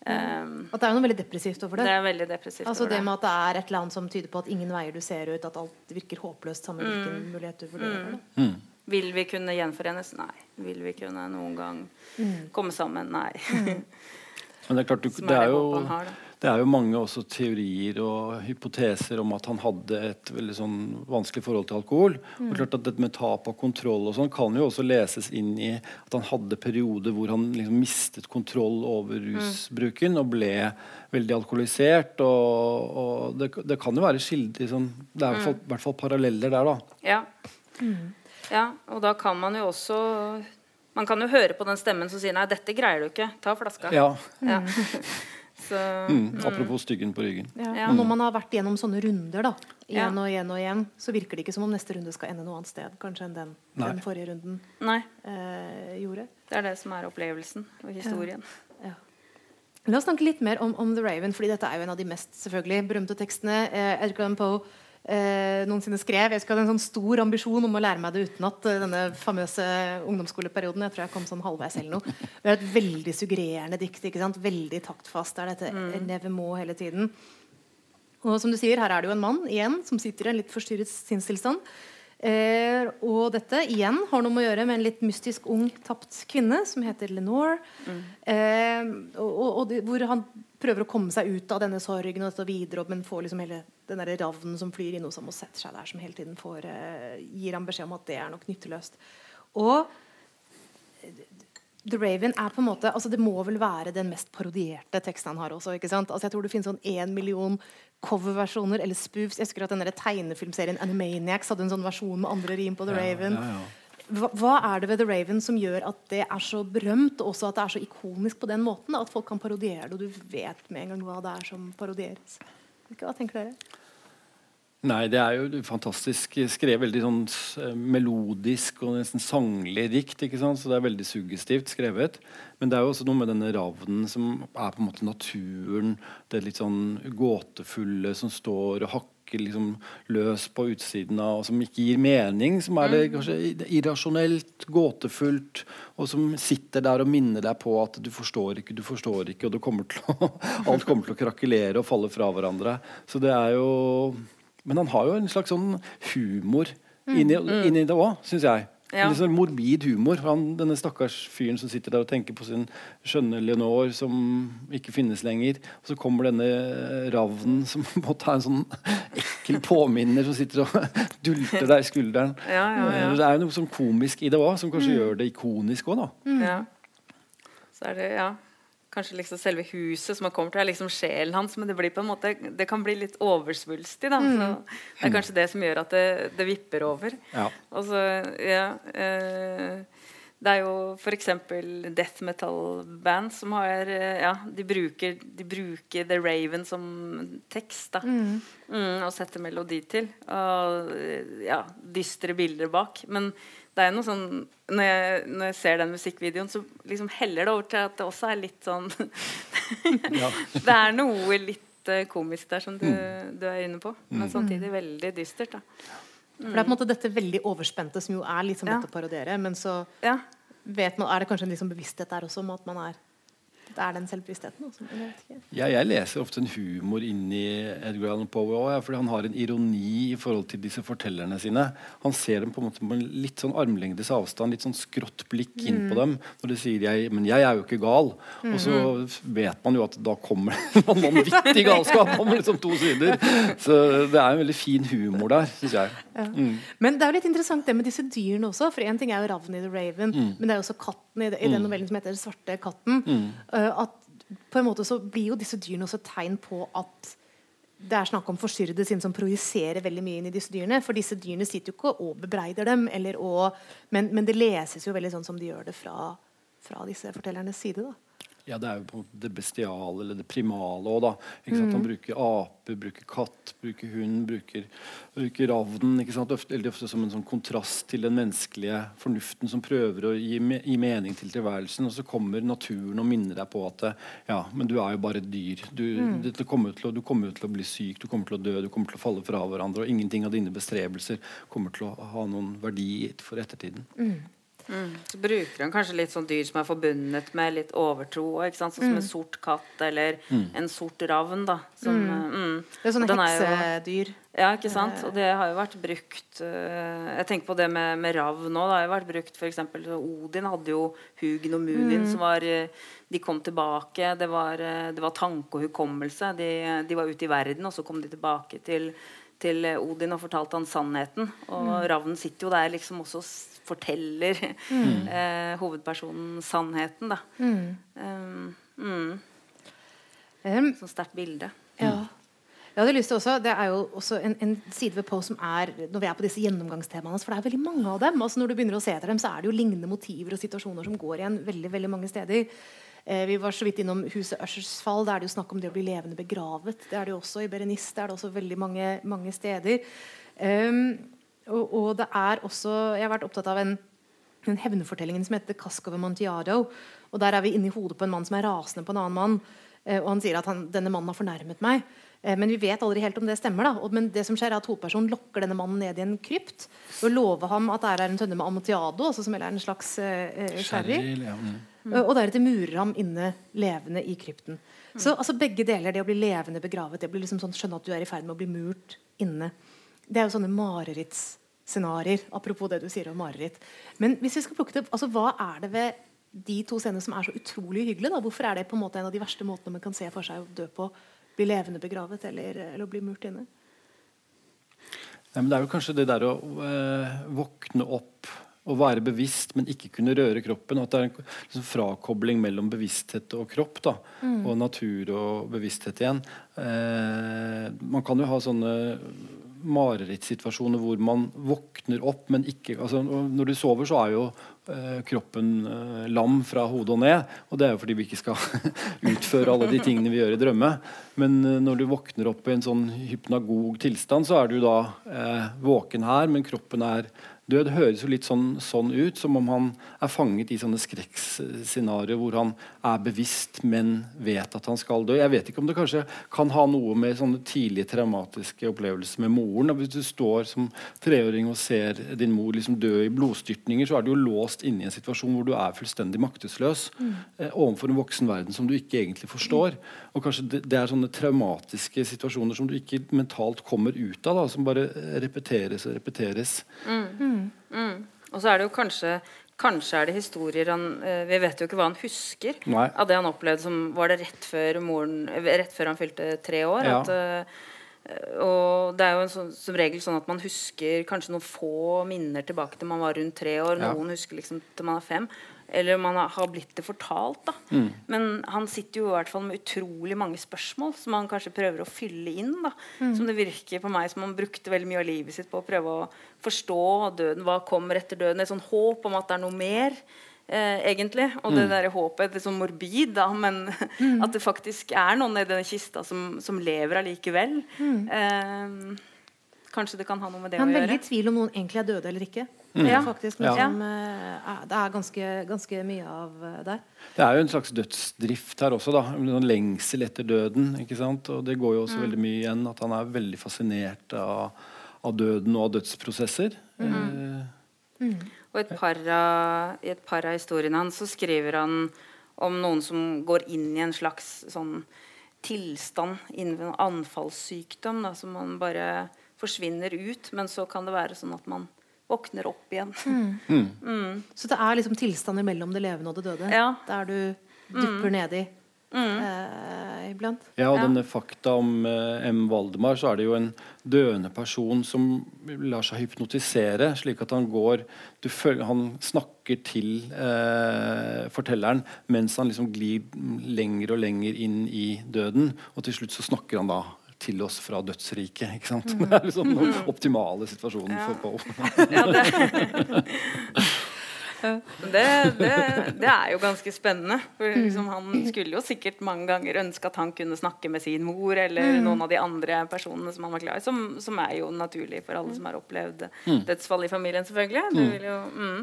Um, at det er noe veldig depressivt over det. Det er veldig depressivt altså det med at det er et eller annet som tyder på at ingen veier du ser ut, at alt virker håpløst samme hvilken mm. mulighet du vurderer. Mm. Mm. Vil vi kunne gjenforenes? Nei. Vil vi kunne noen gang mm. komme sammen? Nei. Mm. Men det er klart, du, det, er jo, det er jo mange også teorier og hypoteser om at han hadde et veldig sånn vanskelig forhold til alkohol. Mm. Og klart at Dette med tap av kontroll og sånn kan jo også leses inn i at han hadde perioder hvor han liksom mistet kontroll over mm. rusbruken og ble veldig alkoholisert. Og, og det, det, kan jo være skilder liksom, Det er i hvert, mm. hvert fall paralleller der, da. Ja. Mm. Ja, og da kan man jo også Man kan jo høre på den stemmen som sier 'nei, dette greier du ikke, ta flaska'. Ja. ja. Så, mm, mm. Apropos styggen på ryggen. Ja. Ja. Når man har vært gjennom sånne runder, da, igjen og igjen og igjen, så virker det ikke som om neste runde skal ende noe annet sted kanskje enn den, den forrige runden eh, gjorde. Det er det som er opplevelsen og historien. Ja. La oss snakke litt mer om, om, The Raven, fordi dette er jo en av de mest selvfølgelig berømte tekstene. Eh, Edgar Allan Poe eh, noensinne skrev. Jeg skulle hatt en sånn stor ambisjon om å lære meg det utenat eh, denne famøse ungdomsskoleperioden. Jeg tror jeg kom sånn halvveis eller noe. Det er et veldig suggererende dikt. ikke sant? Veldig taktfast. er dette mm. nevermore hele tiden. Og som du sier, her er det jo en mann igjen som sitter i en litt forstyrret sinnstilstand. Eh, og dette igjen har noe med å gjøre med en litt mystisk ung tapt kvinne som heter Lenore. Mm. Eh, og, og det, hvor han prøver å komme seg ut av denne sorgen og videre, men får liksom hele den der ravnen som flyr inn hos ham og setter seg der, som hele tiden får, eh, gir ham beskjed om at det er nok nytteløst. Og The Raven er på en måte altså Det må vel være den mest parodierte teksten han har også. ikke sant? Altså Jeg tror det finnes sånn én million coverversjoner eller spoofs. Jeg husker at denne tegnefilmserien Animaniacs hadde en sånn versjon med andre rim på The Raven. Ja, ja, ja. Hva, hva, er det ved The Raven som gjør at det er så berømt, og også at det er så ikonisk på den måten? At folk kan parodiere det, og du vet med en gang hva det er som parodieres. Hva tenker dere? Nei, det er jo fantastisk skrevet. Veldig sånn eh, melodisk og nesten sanglig dikt. ikke sant? Så det er veldig suggestivt skrevet. Men det er jo også noe med denne ravnen som er på en måte naturen. Det litt sånn gåtefulle som står og hakker liksom løs på utsiden av, og som ikke gir mening. Som er det mm. kanskje irrasjonelt, gåtefullt, og som sitter der og minner deg på at du forstår ikke, du forstår ikke, og kommer å, alt kommer til å krakelere og falle fra hverandre. Så det er jo Men han har jo en slags sånn humor inni, mm. inni det òg, syns jeg. Ja. En sånn morbid humor. Han, denne stakkars fyren som sitter der og tenker på sin skjønne Leonore som ikke finnes lenger. Og så kommer denne ravnen som måtte ha en sånn ekkel påminner som sitter og dulter deg i skulderen. Ja, ja, det er jo noe sånn komisk i det òg, som kanskje mm. gjør det ikonisk òg, da. Mm. Så er det, ja kanskje liksom selve huset som har kommet til, er liksom sjelen hans. Men det, blir på en måte, det kan bli litt oversvulstig. Da. Mm. det er kanskje det som gjør at det, det vipper over. Ja. Og så, ja, eh, det er jo f.eks. death metal-band som har eh, Ja, de bruker, de bruker The Raven som tekst, da. Mm. Mm, og setter melodi til. Og ja, dystre bilder bak. Men det er noe sånn når jeg, når jeg, ser den musikkvideoen, så liksom heller det over til at det også er litt sånn Det er noe litt uh, komisk der som du, mm. du, er inne på, men mm. samtidig veldig dystert. da for Det er på en måte dette veldig overspente som jo er litt som ja. dette å parodiere. Men så ja. vet man, er det kanskje en liksom bevissthet der også om at man er det er den selvbevisstheten. Også, jeg, ja, jeg leser ofte en humor inni Edgar Allan Poe òg, ja, fordi han har en ironi i forhold til disse fortellerne sine. Han ser dem på en måte på en litt sånn armlengdes avstand, litt sånn skrått blikk mm. inn på dem. Når de sier jeg, 'men jeg er jo ikke gal', mm. og så mm. vet man jo at da kommer det en vanvittig galskap om liksom to sider. Så det er en veldig fin humor der, syns jeg. Ja. Mm. Men det er jo litt interessant det med disse dyrene også. For én ting er jo ravnen i The Raven, mm. men det er jo også katten i, i den mm. novellen som heter 'Svarte katten'. Uh, at på en måte så blir jo disse dyrene også tegn på at det er snakk om forstyrrede sinn som projiserer veldig mye inn i disse dyrene. For disse dyrene sitter jo ikke og bebreider dem, å, men, men, det leses jo veldig sånn som de gjør det fra, fra disse fortellernes side. da. Ja, det er jo på det bestiale eller det primale òg, da. Ikke sant? Han mm. bruker ape, bruker katt, bruker hund, bruker, bruker ravnen. ikke sant? Ofte, ofte som en sånn kontrast til den menneskelige fornuften som prøver å gi, me gi, mening til tilværelsen. Og så kommer naturen og minner deg på at ja, men du er jo bare et dyr. Du, mm. dette kommer til å, du kommer til å bli syk, du kommer til å dø, du kommer til å falle fra hverandre. Og ingenting av dine bestrebelser kommer til å ha noen verdi for ettertiden. Mm. Mm. Så bruker han kanskje litt sånn dyr som er forbundet med litt overtro. Sånn som mm. en sort katt eller mm. en sort ravn. da som, mm. Eh, mm. Det er sånne heksedyr. Ja, ikke sant. Og det har jo vært brukt uh, Jeg tenker på det med, med ravn òg. Det har jo vært brukt f.eks. Odin hadde jo Hugin og Munin, mm. som var uh, De kom tilbake. Det var, det var tanke og hukommelse. De, de, var ute i verden, og så kom de tilbake til til Odin og fortalte han sannheten. Og mm. ravnen sitter jo der liksom også forteller mm. eh, hovedpersonen sannheten, da. Mm. Um, mm. Sånn sterkt bilde. Ja. Jeg hadde lyst til også, Det er jo også en, en side ved Poe som er når vi er på disse gjennomgangstemaene. For det er veldig mange av dem. altså Når du begynner å se etter dem, så er det jo lignende motiver og situasjoner som går igjen veldig veldig mange steder. Eh, vi var så vidt innom huset Ushers fall. Der er det jo snakk om det å bli levende begravet. Det er det jo også I Berenice det er det også veldig mange, mange steder. Um, og, og, det er også Jeg har vært opptatt av en, en hevnefortellingen som heter 'Cask Montiado, Amontillado'. Og Der er vi inne i hodet på en mann som er rasende på en annen mann. Eh, og han sier at han, denne mannen har fornærmet meg. Eh, men vi vet aldri helt om det stemmer. da Men det som skjer er at hovedpersonen lokker denne mannen ned i en krypt og lover ham at det er en tønne med amotiado, altså som er en slags eh, sherry. Ja. Mm. Og deretter murer ham inne levende i krypten. Mm. Så altså, begge deler, det å bli levende begravet, det å bli liksom sånn, skjønne at du er i ferd med å bli murt inne, det er jo sånne marerittscenarioer. Apropos det du sier om mareritt. Men hvis vi skal plukke det, altså, hva er det ved de to scenene som er så utrolig hyggelige? Da? Hvorfor er det på en måte en av de verste måtene man kan se for seg å dø på? Bli levende begravet eller, eller bli murt inne? Nei, det er jo kanskje det der å øh, våkne opp å være bevisst, men ikke kunne røre kroppen. At det er en liksom, frakobling mellom bevissthet og kropp. Da, mm. Og natur og bevissthet igjen. Eh, man kan jo ha sånne marerittsituasjoner hvor man våkner opp, men ikke altså, Når du sover, så er jo eh, kroppen eh, lam fra hodet og ned. Og det er jo fordi vi ikke skal utføre alle de tingene vi gjør i drømme. Men eh, når du våkner opp i en sånn hypnagog tilstand, så er du da våken her, men kroppen er død høres jo litt sånn, sånn, ut, som om han er fanget i sånne skrekkscenarioer hvor han er bevisst, men vet at han skal dø. Jeg vet ikke om det kanskje kan ha noe med sånne tidlige traumatiske opplevelser med moren. Hvis du står som treåring og ser din mor liksom dø i blodstyrtninger, så er du jo låst inne i en situasjon hvor du er fullstendig maktesløs mm. eh, overfor en voksen verden som du ikke egentlig forstår. Og kanskje det, det, er sånne traumatiske situasjoner som du ikke mentalt kommer ut av, da, som bare repeteres og repeteres. Mm. Mm. Og så er det jo kanskje Kanskje er det historier han uh, Vi vet jo ikke hva han husker Nei. av det han opplevde som Var det rett før, moren, rett før han fylte tre år? Ja. At, uh, og det er jo sånn, som regel sånn at man husker kanskje noen få minner tilbake til man var rundt tre år. Ja. Noen husker liksom til man er fem. Eller om han har blitt det fortalt. da mm. Men han sitter jo i hvert fall med utrolig mange spørsmål som han kanskje prøver å fylle inn. da mm. Som det virker på meg som han brukte veldig mye av livet sitt på å prøve å forstå døden. Hva kommer etter døden? Et sånn håp om at det er noe mer. Eh, egentlig. Og det der håpet, det er sånn morbid, da, men at det faktisk er noen i den kista som, som lever allikevel. Eh, kanskje det kan ha noe med det å Han å er veldig i tvil om noen egentlig er døde eller ikke. Ja. Faktisk, Ja. liksom, eh, er- Det er ganske, ganske mye av eh, der. Det er jo en slags dødsdrift her også. da, en sånn Lengsel etter døden. ikke sant? Og Det går jo også veldig mye igjen at han er veldig fascinert av, av døden og av dødsprosesser. Eh, Og et par av, i et par av historiene hans så skriver han om noen som går inn i en slags sånn tilstand innen en anfallssykdom, da, som man bare forsvinner ut. Men så kan det være sånn at man våkner opp igjen. Så det er liksom tilstander mellom det levende og det døde. Ja. Der du dypper nedi eh, iblant. Ja, og Ja. denne fakta om eh, M. Valdemar, så er det jo en døende person som lar seg hypnotisere, slik at han går du føler, Han snakker til eh, fortelleren mens han liksom glir lenger og lenger inn i døden, og til slutt så snakker han da til oss fra dødsriket. ikke sant? Det er liksom den optimale situasjonen Ja. for Poe. Ja, det, det, det, det er jo ganske spennende. For liksom, han skulle jo sikkert mange ganger ønske at han kunne snakke med sin mor eller noen av de andre personene som han var glad i, som, som er jo naturlig for alle som har opplevd dødsfall i familien, selvfølgelig. Det vil jo, mm.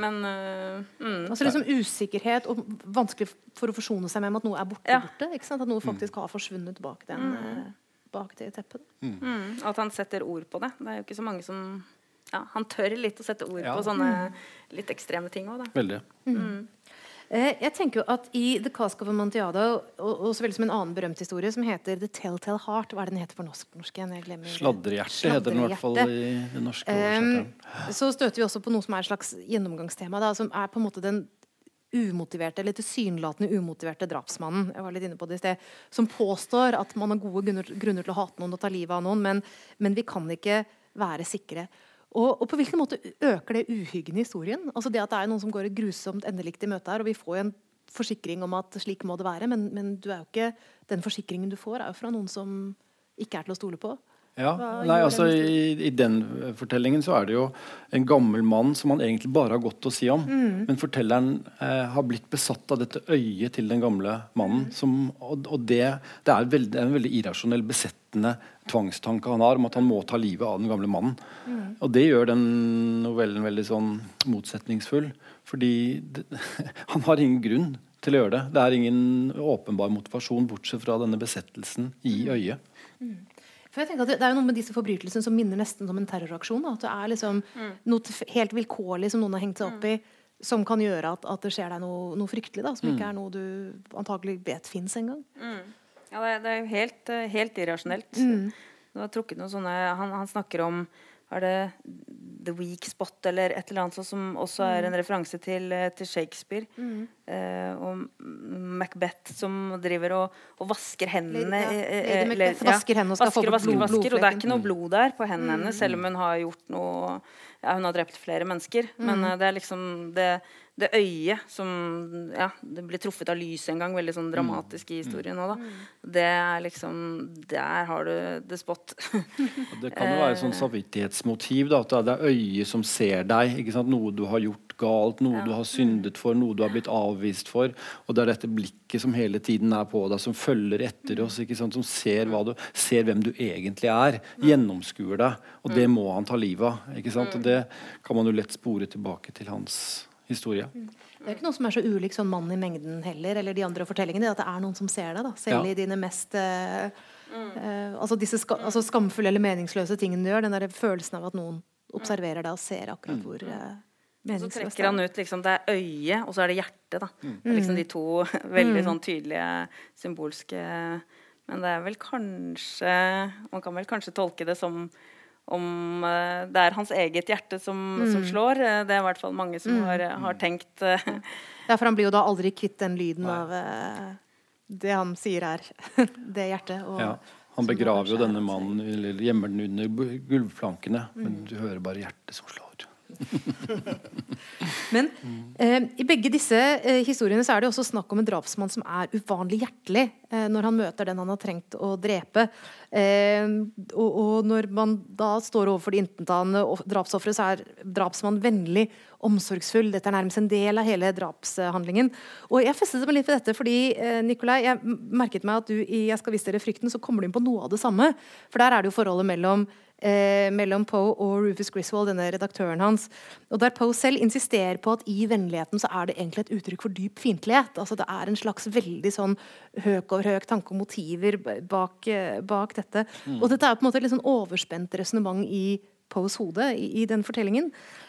Men uh, mm. Altså liksom Usikkerhet og vanskelig for å forsone seg med at noe er borte. Ja. borte ikke sant? At noe faktisk har forsvunnet bak, den, eh, bak det teppet. Mm, at han setter ord på det. Det er jo ikke så mange som ja, Han tør litt å sette ord Ja. på sånne litt ekstreme ting òg, da. Veldig. Eh, jeg tenker jo at I The Cask of Amontillado, og, og så vel som en annen berømt historie som heter The Telltale Heart Hva er det den heter på norsk? norsk igjen? Jeg glemmer- Sladrehjerte heter den i hvert fall i den norske Um, oversetteren. så støter vi også på noe som er et slags gjennomgangstema, da, som er på en måte den umotiverte, eller tilsynelatende umotiverte drapsmannen jeg var litt inne på det i sted, som påstår at man har gode grunner, grunner til å hate noen og ta livet av noen, men, men vi kan ikke være sikre. Og, og på hvilken måte øker det uhyggen i historien? Altså det at det er noen som går et grusomt endelikt i møte her, og vi får jo en forsikring om at slik må det være, men, men ikke, den forsikringen du får, er jo fra noen som ikke er til å stole på. Ja, nei, altså i, I den eh, fortellingen så er det jo en gammel mann som han egentlig bare har godt å si om. Mm. Men fortelleren eh, har blitt besatt av dette øyet til den gamle mannen. Mm. Som, og og det, det, er veld, det er en veldig irrasjonell, besettende tvangstanke han har om at han må ta livet av den gamle mannen. Mm. Og det gjør den novellen veldig sånn motsetningsfull. Fordi det, han har ingen grunn til å gjøre det. Det er ingen åpenbar motivasjon bortsett fra denne besettelsen i Mm. For jeg tenker at det, det er jo noe med disse forbrytelsene som minner nesten om en terroraksjon. Da. At det er liksom noe helt vilkårlig som noen har hengt seg opp i, som kan gjøre at, at det skjer deg noe, noe fryktelig. Da, som ikke er noe du antagelig vet fins engang. Ja, det, er- det er jo helt, helt irrasjonelt. Du har trukket noen sånne han, han snakker om er det The Weak Spot eller et eller annet sånt som også er en referanse til, eh, til Shakespeare. Eh, og Macbeth som driver og, og vasker hendene. Ja, eh, eh, Lady eller- Macbeth vasker hendene og skal få vasker, bort vasker, blod- vasker, Og det er ikke noe blod der på hendene hennes, selv om hun har gjort noe ja, Hun har drept flere mennesker. Men eh, det er liksom det, det øyet som Ja, det blir truffet av lyset en gang, veldig sånn dramatisk i historien òg, da. Det er liksom Der har du the spot. Det kan jo være et sånn samvittighetsmotiv. Da, at det er øyet som ser deg. Ikke sant? Noe du har gjort galt, noe du har syndet for, noe du har blitt avvist for. Og det er dette blikket som hele tiden er på deg, som følger etter oss. Ikke sant? Som ser, hva du, ser hvem du egentlig er. Gjennomskuer deg. Og det må han ta livet av. Ikke sant? Og det kan man jo lett spore tilbake til hans historie. Det er ikke noe som er så ulik sånn mann i mengden heller, eller de andre fortellingene. At det er noen som ser deg, da. Selv Ja. i dine mest eh, eh, altså disse ska, altså skamfulle eller meningsløse tingene du gjør. Den der følelsen av at noen observerer deg og ser akkurat hvor eh, Så trekker han ut liksom, Det er øyet, og så er det hjertet. da Det er liksom De to veldig sånn tydelige symbolske Men det er vel kanskje Man kan vel kanskje tolke det som om eh, det er hans eget hjerte som, som slår. Eh, Det er i hvert fall mange som har, har tenkt eh, Ja, for han blir jo da aldri kvitt den lyden av eh, det han sier er det hjertet. Og, Ja. Han begraver jo denne mannen, eller gjemmer den under gulvflankene, mm. men du hører bare hjertet som slår. Men eh, i begge disse eh, historiene så er det også snakk om en drapsmann som er uvanlig hjertelig eh, når han møter den han har trengt å drepe. Eh, og, og, når man da står overfor de intetanende drapsofre, så er drapsmannen vennlig, omsorgsfull. Dette er nærmest en del av hele drapshandlingen. Og jeg festet meg litt ved dette fordi eh, Nikolai, jeg merket meg at du i 'Jeg skal vise dere frykten' så kommer du inn på noe av det samme. For der er det jo forholdet mellom eh, mellom Poe og Rufus Griswold, denne redaktøren hans. Og Der Poe selv insisterer på at i vennligheten så er det egentlig et uttrykk for dyp fiendtlighet. Altså det er en slags veldig sånn høk over høk tanke og motiver bak, eh, bak dette. Mm. Og dette er på en måte et litt sånn overspent resonnement i Poes hode i, i, den fortellingen.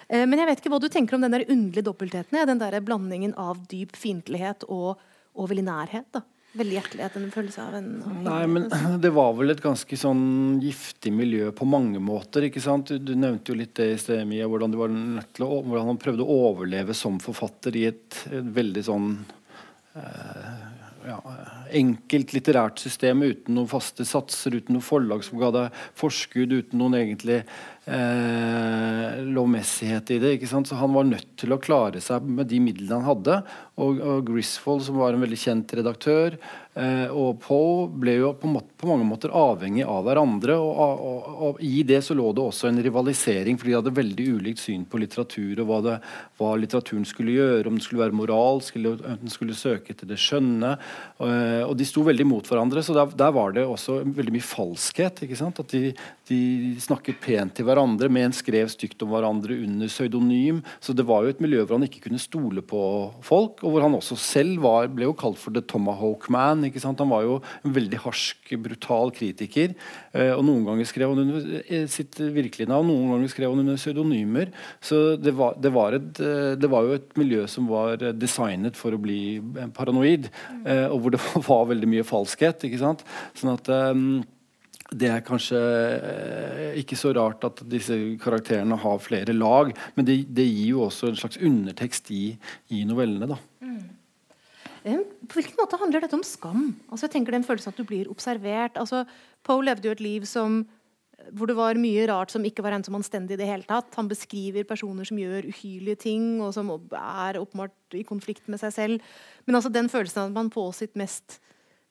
Eh, men jeg vet ikke hva du tenker om den der underlige dobbeltheten. Den der blandingen av dyp fiendtlighet og, og veldig nærhet. da veldig hjertelighet, en følelse av en Nei, men det var vel et ganske sånn giftig miljø på mange måter. ikke sant? Du, du nevnte jo litt det i sted, Mia, hvordan, du var nødt til å, hvordan han prøvde å overleve som forfatter i et, et veldig sånn eh, ja, enkelt litterært system uten noen faste satser, uten noe forlag som ga deg forskudd, uten noen egentlig eh, lovmessighet i det. ikke sant? Så Han var nødt til å klare seg med de midlene han hadde. Og, og Grisfold, som var en veldig kjent redaktør, og Poe ble jo på, på, mange måter avhengig av hverandre. Og, og, og, I det så lå det også en rivalisering, for de hadde veldig ulikt syn på litteratur og hva, det, hva litteraturen skulle gjøre, om det skulle være moralsk eller om den skulle søke etter det skjønne. Eh, og de sto veldig mot hverandre, så der, der var det også veldig mye falskhet. At de, de snakket pent til hverandre, men skrev stygt om hverandre under pseudonym. Så det var jo et miljø hvor han ikke kunne stole på folk, og hvor han også selv var, ble jo kalt for The Tomahawk Man. Ikke sant? Han var jo en veldig harsk, brutal kritiker. Eh, og Noen ganger skrev han under eh, sitt virkelige navn, noen ganger skrev han under pseudonymer. Så det var, det, var et, eh, det var, jo et miljø som var designet for å bli paranoid, og hvor det var veldig mye falskhet. ikke sant? Sånn at det er kanskje ikke så rart at disse karakterene har flere lag, men det, det gir jo også en slags undertekst i, i novellene. da. Mm. På hvilken måte handler dette om skam? Altså jeg tenker den følelsen at du blir observert. Altså, Poe levde jo et liv som, hvor det var mye rart som ikke var en som anstendig i det hele tatt. Han beskriver personer som gjør uhyrlige ting, og som er åpenbart i konflikt med seg selv. Men altså den følelsen at man på sitt mest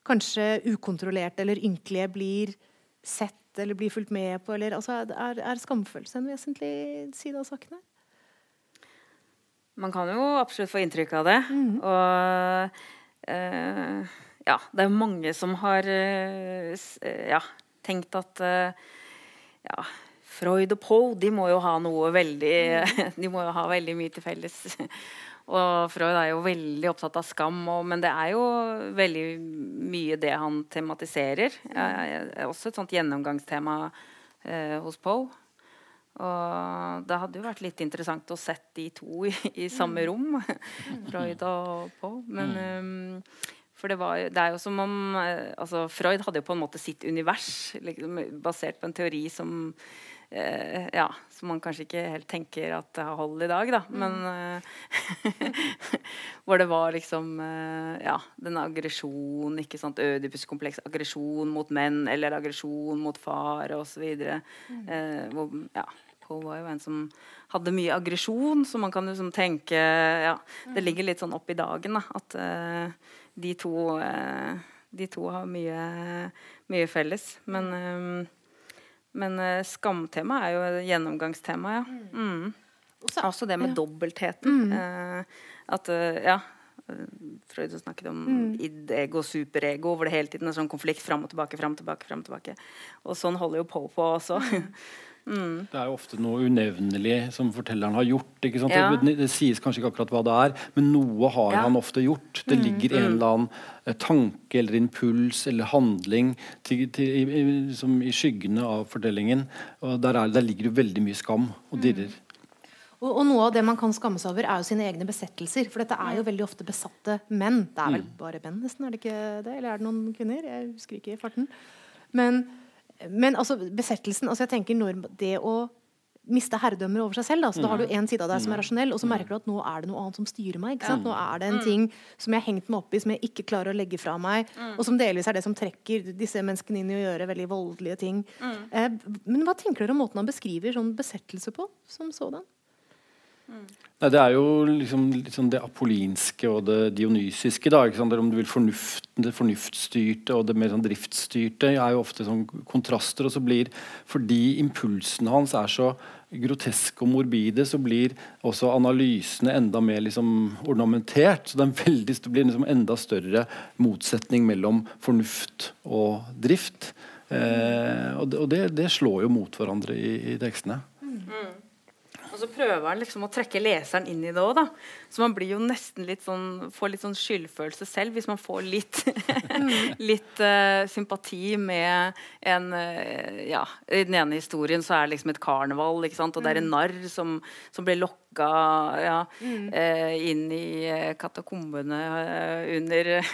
kanskje ukontrollerte eller ynkelige blir sett eller blir fulgt med på? Eller, altså, er, er skamfølelse en vesentlig side av saken her? Man kan jo absolutt få inntrykk av det. Mm. Og eh, ja, det er mange som har eh, ja, tenkt at eh, ja, Freud og Poe de må jo ha noe veldig mm. De må jo ha veldig mye til felles. Og Freud er jo veldig opptatt av skam, og, men det er jo veldig mye det han tematiserer. Det er også et sånt gjennomgangstema eh, hos Poe. Og det hadde jo vært litt interessant å sett de to i, i samme mm. rom. Freud og Poe. Men um, for det, var, det, er jo som om eh, altså Freud hadde jo på en måte sitt univers liksom, basert på en teori som eh, ja, som man kanskje ikke helt tenker at det har hold i dag, da. Mm. Men eh, hvor det var liksom eh, ja, den aggresjon, ikke sant, Ødipuskompleks, aggresjon mot menn eller aggresjon mot far osv. Mm. Eh, hvor ja, Poe var jo en som hadde mye aggresjon, så man kan liksom tenke ja, Det mm. ligger litt sånn opp i dagen da, at uh, de to uh, de to har mye, mye felles. Men um, men uh, skamtema er jo gjennomgangstema, ja. Mm. mm. Også, Også det med ja. dobbeltheten. Mm. At ja Freud snakket om mm. id-ego, superego, hvor det hele tiden er sånn konflikt fram og tilbake. Frem, tilbake, frem, tilbake. Og sånn holder jo på på også. Mm. Mm. Det er jo ofte noe unevnelig som fortelleren har gjort. Ja. Det, det, sies kanskje ikke akkurat hva det er, men noe har ja. han ofte gjort. Det mm. ligger en mm. eller annen eh, tanke eller impuls eller handling til, til, i, som i skyggene av fortellingen. Og der, er, der ligger det veldig mye skam og mm. dirrer. Og, og, Noe av det man kan skamme seg over, er jo sine egne besettelser. For dette er jo veldig ofte besatte menn. Det er vel mm. bare menn, nesten? er det ikke det? Eller er det noen kvinner? Jeg husker ikke i farten. Men men altså, besettelsen altså jeg tenker når Det å miste herredømmer over seg selv. Da. Så da har du mm. side av deg som er mm. rasjonell, og så merker du at nå er det noe annet som styrer meg. Nå er det en mm. ting som jeg har hengt meg opp i, som jeg ikke klarer å legge fra meg. Og som delvis er det som trekker disse menneskene inn i å gjøre veldig voldelige ting. Eh, men hva tenker dere om måten han beskriver sånn besettelse på, som sådan? Nei, Det er jo liksom, liksom det apollinske og det dionysiske. da, ikke sant? Om du vil fornuft, Det fornuftstyrte og det mer sånn driftsstyrte er jo ofte sånn kontraster. og så blir, Fordi impulsene hans er så groteske og morbide, så blir også analysene enda mer liksom ornamentert. så Det, er veldig, det blir liksom enda større motsetning mellom fornuft og drift. Eh, og det, og det, det, slår jo mot hverandre i, i tekstene. Mm. Og så prøver han liksom å trekke leseren inn i det òg, da. Så man blir jo nesten litt sånn, får litt sånn skyldfølelse selv hvis man får litt, litt uh, sympati med en uh, Ja, i den ene historien så er det liksom et karneval, ikke sant? og det er en mm. narr som, som blir lokka ja, mm. eh, inn i katakombene eh, under,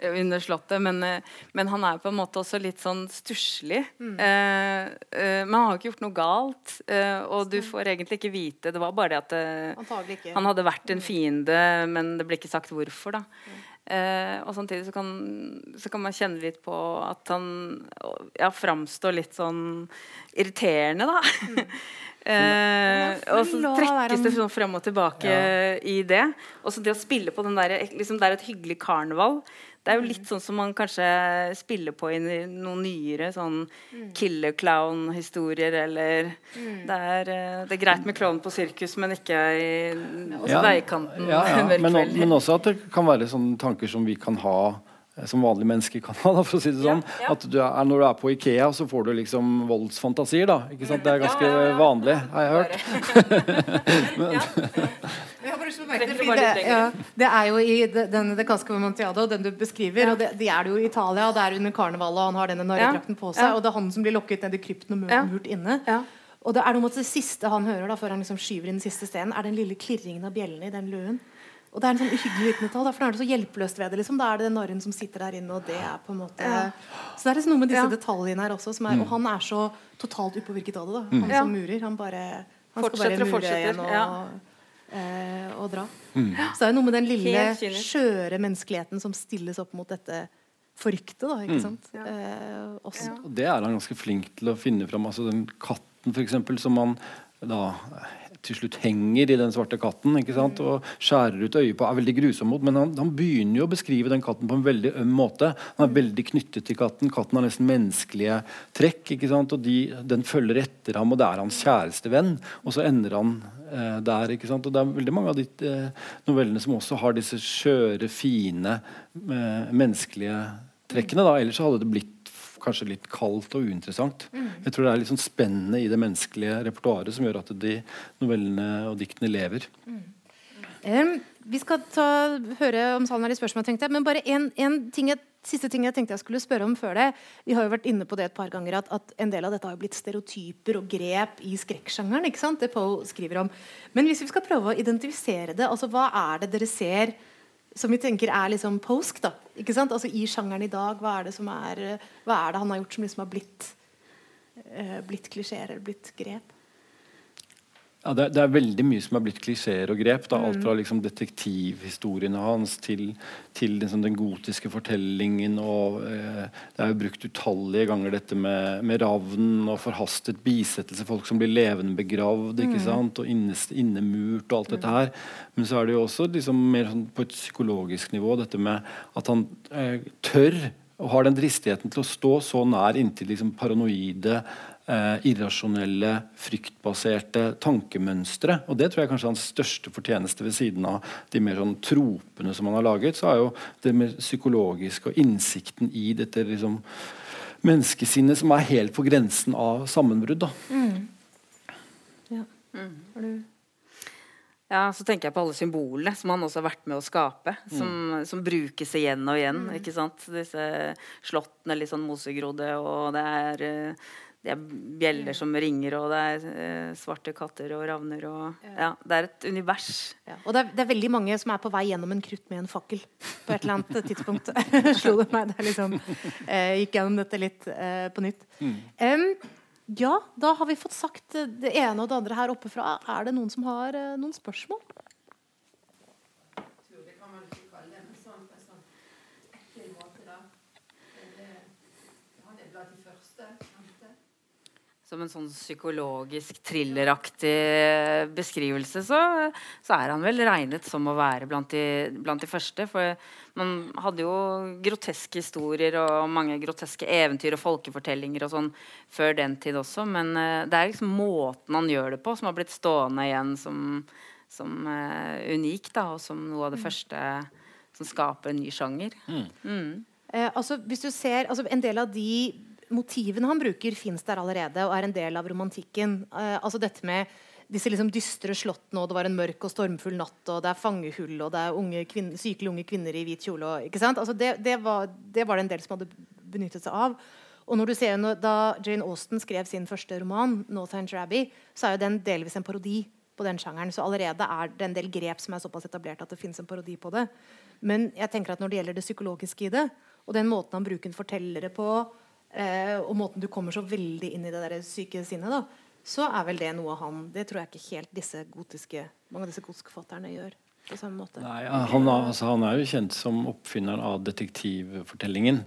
under Slottet. Men, eh, men, han er på en måte også litt sånn stusslig. Mm. Men han har ikke gjort noe galt, og du får egentlig ikke vite. Det var bare det at han hadde vært en fiende, men det ble ikke sagt hvorfor. da Eh, og samtidig så kan, så kan, man kjenne litt på at han ja, framstår litt sånn irriterende, da. Mm. Eh, og så trekkes det sånn frem og tilbake ja. i det. Og så det å spille på den der, liksom, Det er et hyggelig karneval. Det er jo litt sånn som man kanskje spiller på i noen nyere sånn mm. killer clown-historier, eller mm. det, er, eh, det, er, greit med klovn på sirkus, men ikke i ja. veikanten. Ja, ja. Men, men, også at det kan være sånne tanker som vi kan ha som vanlige mennesker kan ha. Da, for å si det sånn. Ja, ja. At du er, Når du er på Ikea, så får du liksom voldsfantasier. da, ikke sant? Det er ganske ja, vanlig, har jeg hørt. det, er jo i den Det Casco Montiado, den du beskriver. og det, de er det jo i Italia, og det er under karnevalet, og han har denne narredrakten på seg. Og det er han som blir lokket ned i krypten og murt inne. Og det er noe med det siste han hører da, før han liksom skyver inn den siste steinen, er den lille klirringen av bjellene i den luen. Og det er en sånn uhyggelig liten detalj. da er det så hjelpeløst ved det. Liksom. Da er det den narren som sitter der inne, og det er på en måte ja. Så det er liksom noe med disse ja. detaljene her også. Er, mm. Og han er så totalt upåvirket av det. da Han mm. som murer. Han bare Han skal bare mure igjen og, ja. eh, og dra. Mm. Så det er noe med den lille, skjøre menneskeligheten som stilles opp mot dette forryktet, Da, ikke mm. sant? Eh, det er han ganske flink til å finne fram. Altså den katten, for eksempel, som han da til slutt henger i den svarte katten sant? og skjærer ut øyet på. er veldig grusom mot, Men han, han, begynner jo å beskrive den katten på en veldig øm måte. Han er veldig knyttet til katten. Katten har nesten menneskelige trekk. og de, Den følger etter ham, og det er hans kjæreste venn. Og så ender han eh, der. og Det er veldig mange av de eh, novellene som også har disse skjøre, fine, eh, menneskelige trekkene. da, Ellers hadde det blitt kanskje litt kaldt og uinteressant. Mm. Jeg tror det er litt sånn spennende i det menneskelige repertoaret som gjør at de novellene og diktene lever. Mm. Um, vi skal ta, høre om salen har litt spørsmål, tenkte jeg. Men bare en, en ting, siste ting jeg tenkte jeg skulle spørre om før det. Vi har jo vært inne på det et par ganger at, at en del av dette har blitt stereotyper og grep i skrekksjangeren. ikke sant? Det Poe skriver om. Men hvis vi skal prøve å identifisere det, altså hva er det dere ser som vi tenker er liksom posk. da, ikke sant? Altså I sjangeren i dag, hva er det, som er, hva er det han har gjort som liksom har blitt, uh, blitt klisjeer eller blitt grep? Ja, det, det, er veldig mye som er blitt klisjeer og grep. Da. Alt mm. fra liksom, detektivhistoriene hans til, til liksom, den gotiske fortellingen. Og, eh, det er jo brukt utallige ganger dette med, med ravnen og forhastet bisettelse. Folk som blir levende begravd ikke mm. sant? og innes, innemurt og alt dette her. Men så er det jo også liksom, mer sånn, på et psykologisk nivå dette med at han eh, tør og har den dristigheten til å stå så nær inntil liksom, paranoide eh, irrasjonelle, fryktbaserte tankemønstre. Og det tror jeg kanskje er hans største fortjeneste ved siden av de mer sånn tropene som han har laget. Så er jo det mer psykologiske og innsikten i dette liksom, menneskesinnet som er helt på grensen av sammenbrudd. Mm. Ja. Mm. Har du ja, Så tenker jeg på alle symbolene som han også har vært med å skape. Som, mm. som brukes igjen og igjen. Mm. ikke sant? Disse slottene litt sånn mosegrodde, og det er uh, det er bjeller som ringer, og det er eh, svarte katter og ravner. Og, ja. det er et univers. Ja. Og det er, det er, veldig mange som er på vei gjennom en krutt med en fakkel. På et eller annet tidspunkt slo det meg. Det liksom, eh, gikk gjennom dette litt eh, på nytt. Mm. Um, ja, da har vi fått sagt det ene og det andre her oppe fra. Er det noen som har uh, noen spørsmål? Som en sånn psykologisk thrilleraktig beskrivelse, så, så, er han vel regnet som å være blant de, blant de, første. For man hadde jo groteske historier og mange groteske eventyr og folkefortellinger og sånn før den tid også, men uh, det er liksom måten han gjør det på, som har blitt stående igjen som, som uh, unik, da, og som noe av det mm. første som skaper en ny sjanger. Mm. Mm. Eh, altså, hvis du ser, altså, En del av de motivene han bruker, fins der allerede og er en del av romantikken. Uh, altså dette med disse liksom dystre slottene, og det var en mørk og stormfull natt, og det er fangehull, og det er unge kvinner, sykelig unge kvinner i hvit kjole. Og? Altså det, det, var, det, var, det en del som hadde benyttet seg av. Og når du ser Da Jane Austen skrev sin første roman, 'Northanger Abbey', så er jo den delvis en parodi på den sjangeren. Så allerede er det en del grep som er såpass etablert at det fins en parodi på det. Men jeg tenker at når det gjelder det psykologiske i det, og den måten han bruker fortellere på, eh, og måten du kommer så veldig inn i det der syke sinnet, da, så er vel det noe han Det tror jeg ikke helt disse gotiske, mange av disse gotiske forfatterne gjør. på samme måte. Nei, han, altså, han, er jo kjent som oppfinneren av detektivfortellingen.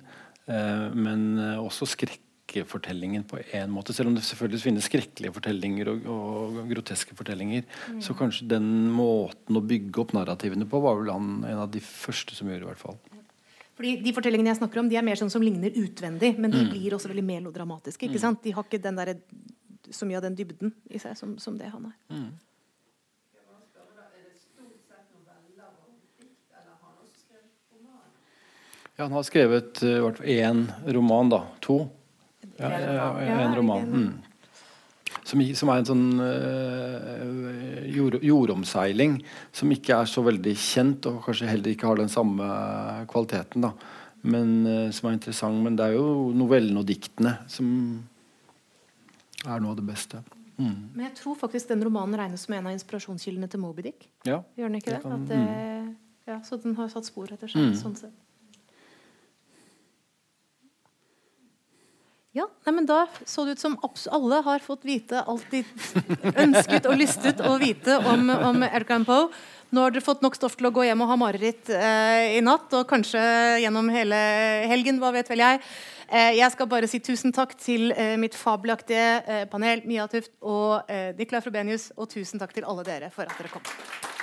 Eh, men også også skrekkefortellingen på en måte. Selv om det selvfølgelig finnes skrekkelige fortellinger og, og groteske fortellinger. Mm. Så kanskje den måten å bygge opp narrativene på var vel han en av de første som gjorde. i hvert fall. Fordi De fortellingene jeg snakker om, de er mer sånn som ligner utvendig, men de mm. blir også veldig melodramatiske. ikke mm. sant? De har ikke den der, så mye av den dybden i seg som, som det han har. Mm. Ja, han har skrevet uh, én roman, da. To. Ja, en roman. Mm. Som, som, er en sånn uh, jord, jordomseiling som ikke er så veldig kjent, og kanskje heller ikke har den samme kvaliteten. da men uh, som er interessant. Men det er jo novellene og diktene som er noe av det beste. Mm. Men jeg tror faktisk den romanen regnes som en av inspirasjonskildene til Moby Dick. Ja, Gjør den ikke det? Det mm. ja, så den har satt spor etter seg. Mm. sånn sett. Ja, nei, men Da så det ut som alle har fått vite alt de ønsket og lystet å vite om, om Edgar Poe. Nå har dere fått nok stoff til å gå hjem og ha mareritt eh, i natt, og kanskje gjennom hele helgen. hva vet vel Jeg eh, Jeg skal bare si tusen takk til eh, mitt fabelaktige eh, panel, Mia Tuft og eh, Nicolai Frobenius, og tusen takk til alle dere for at dere kom.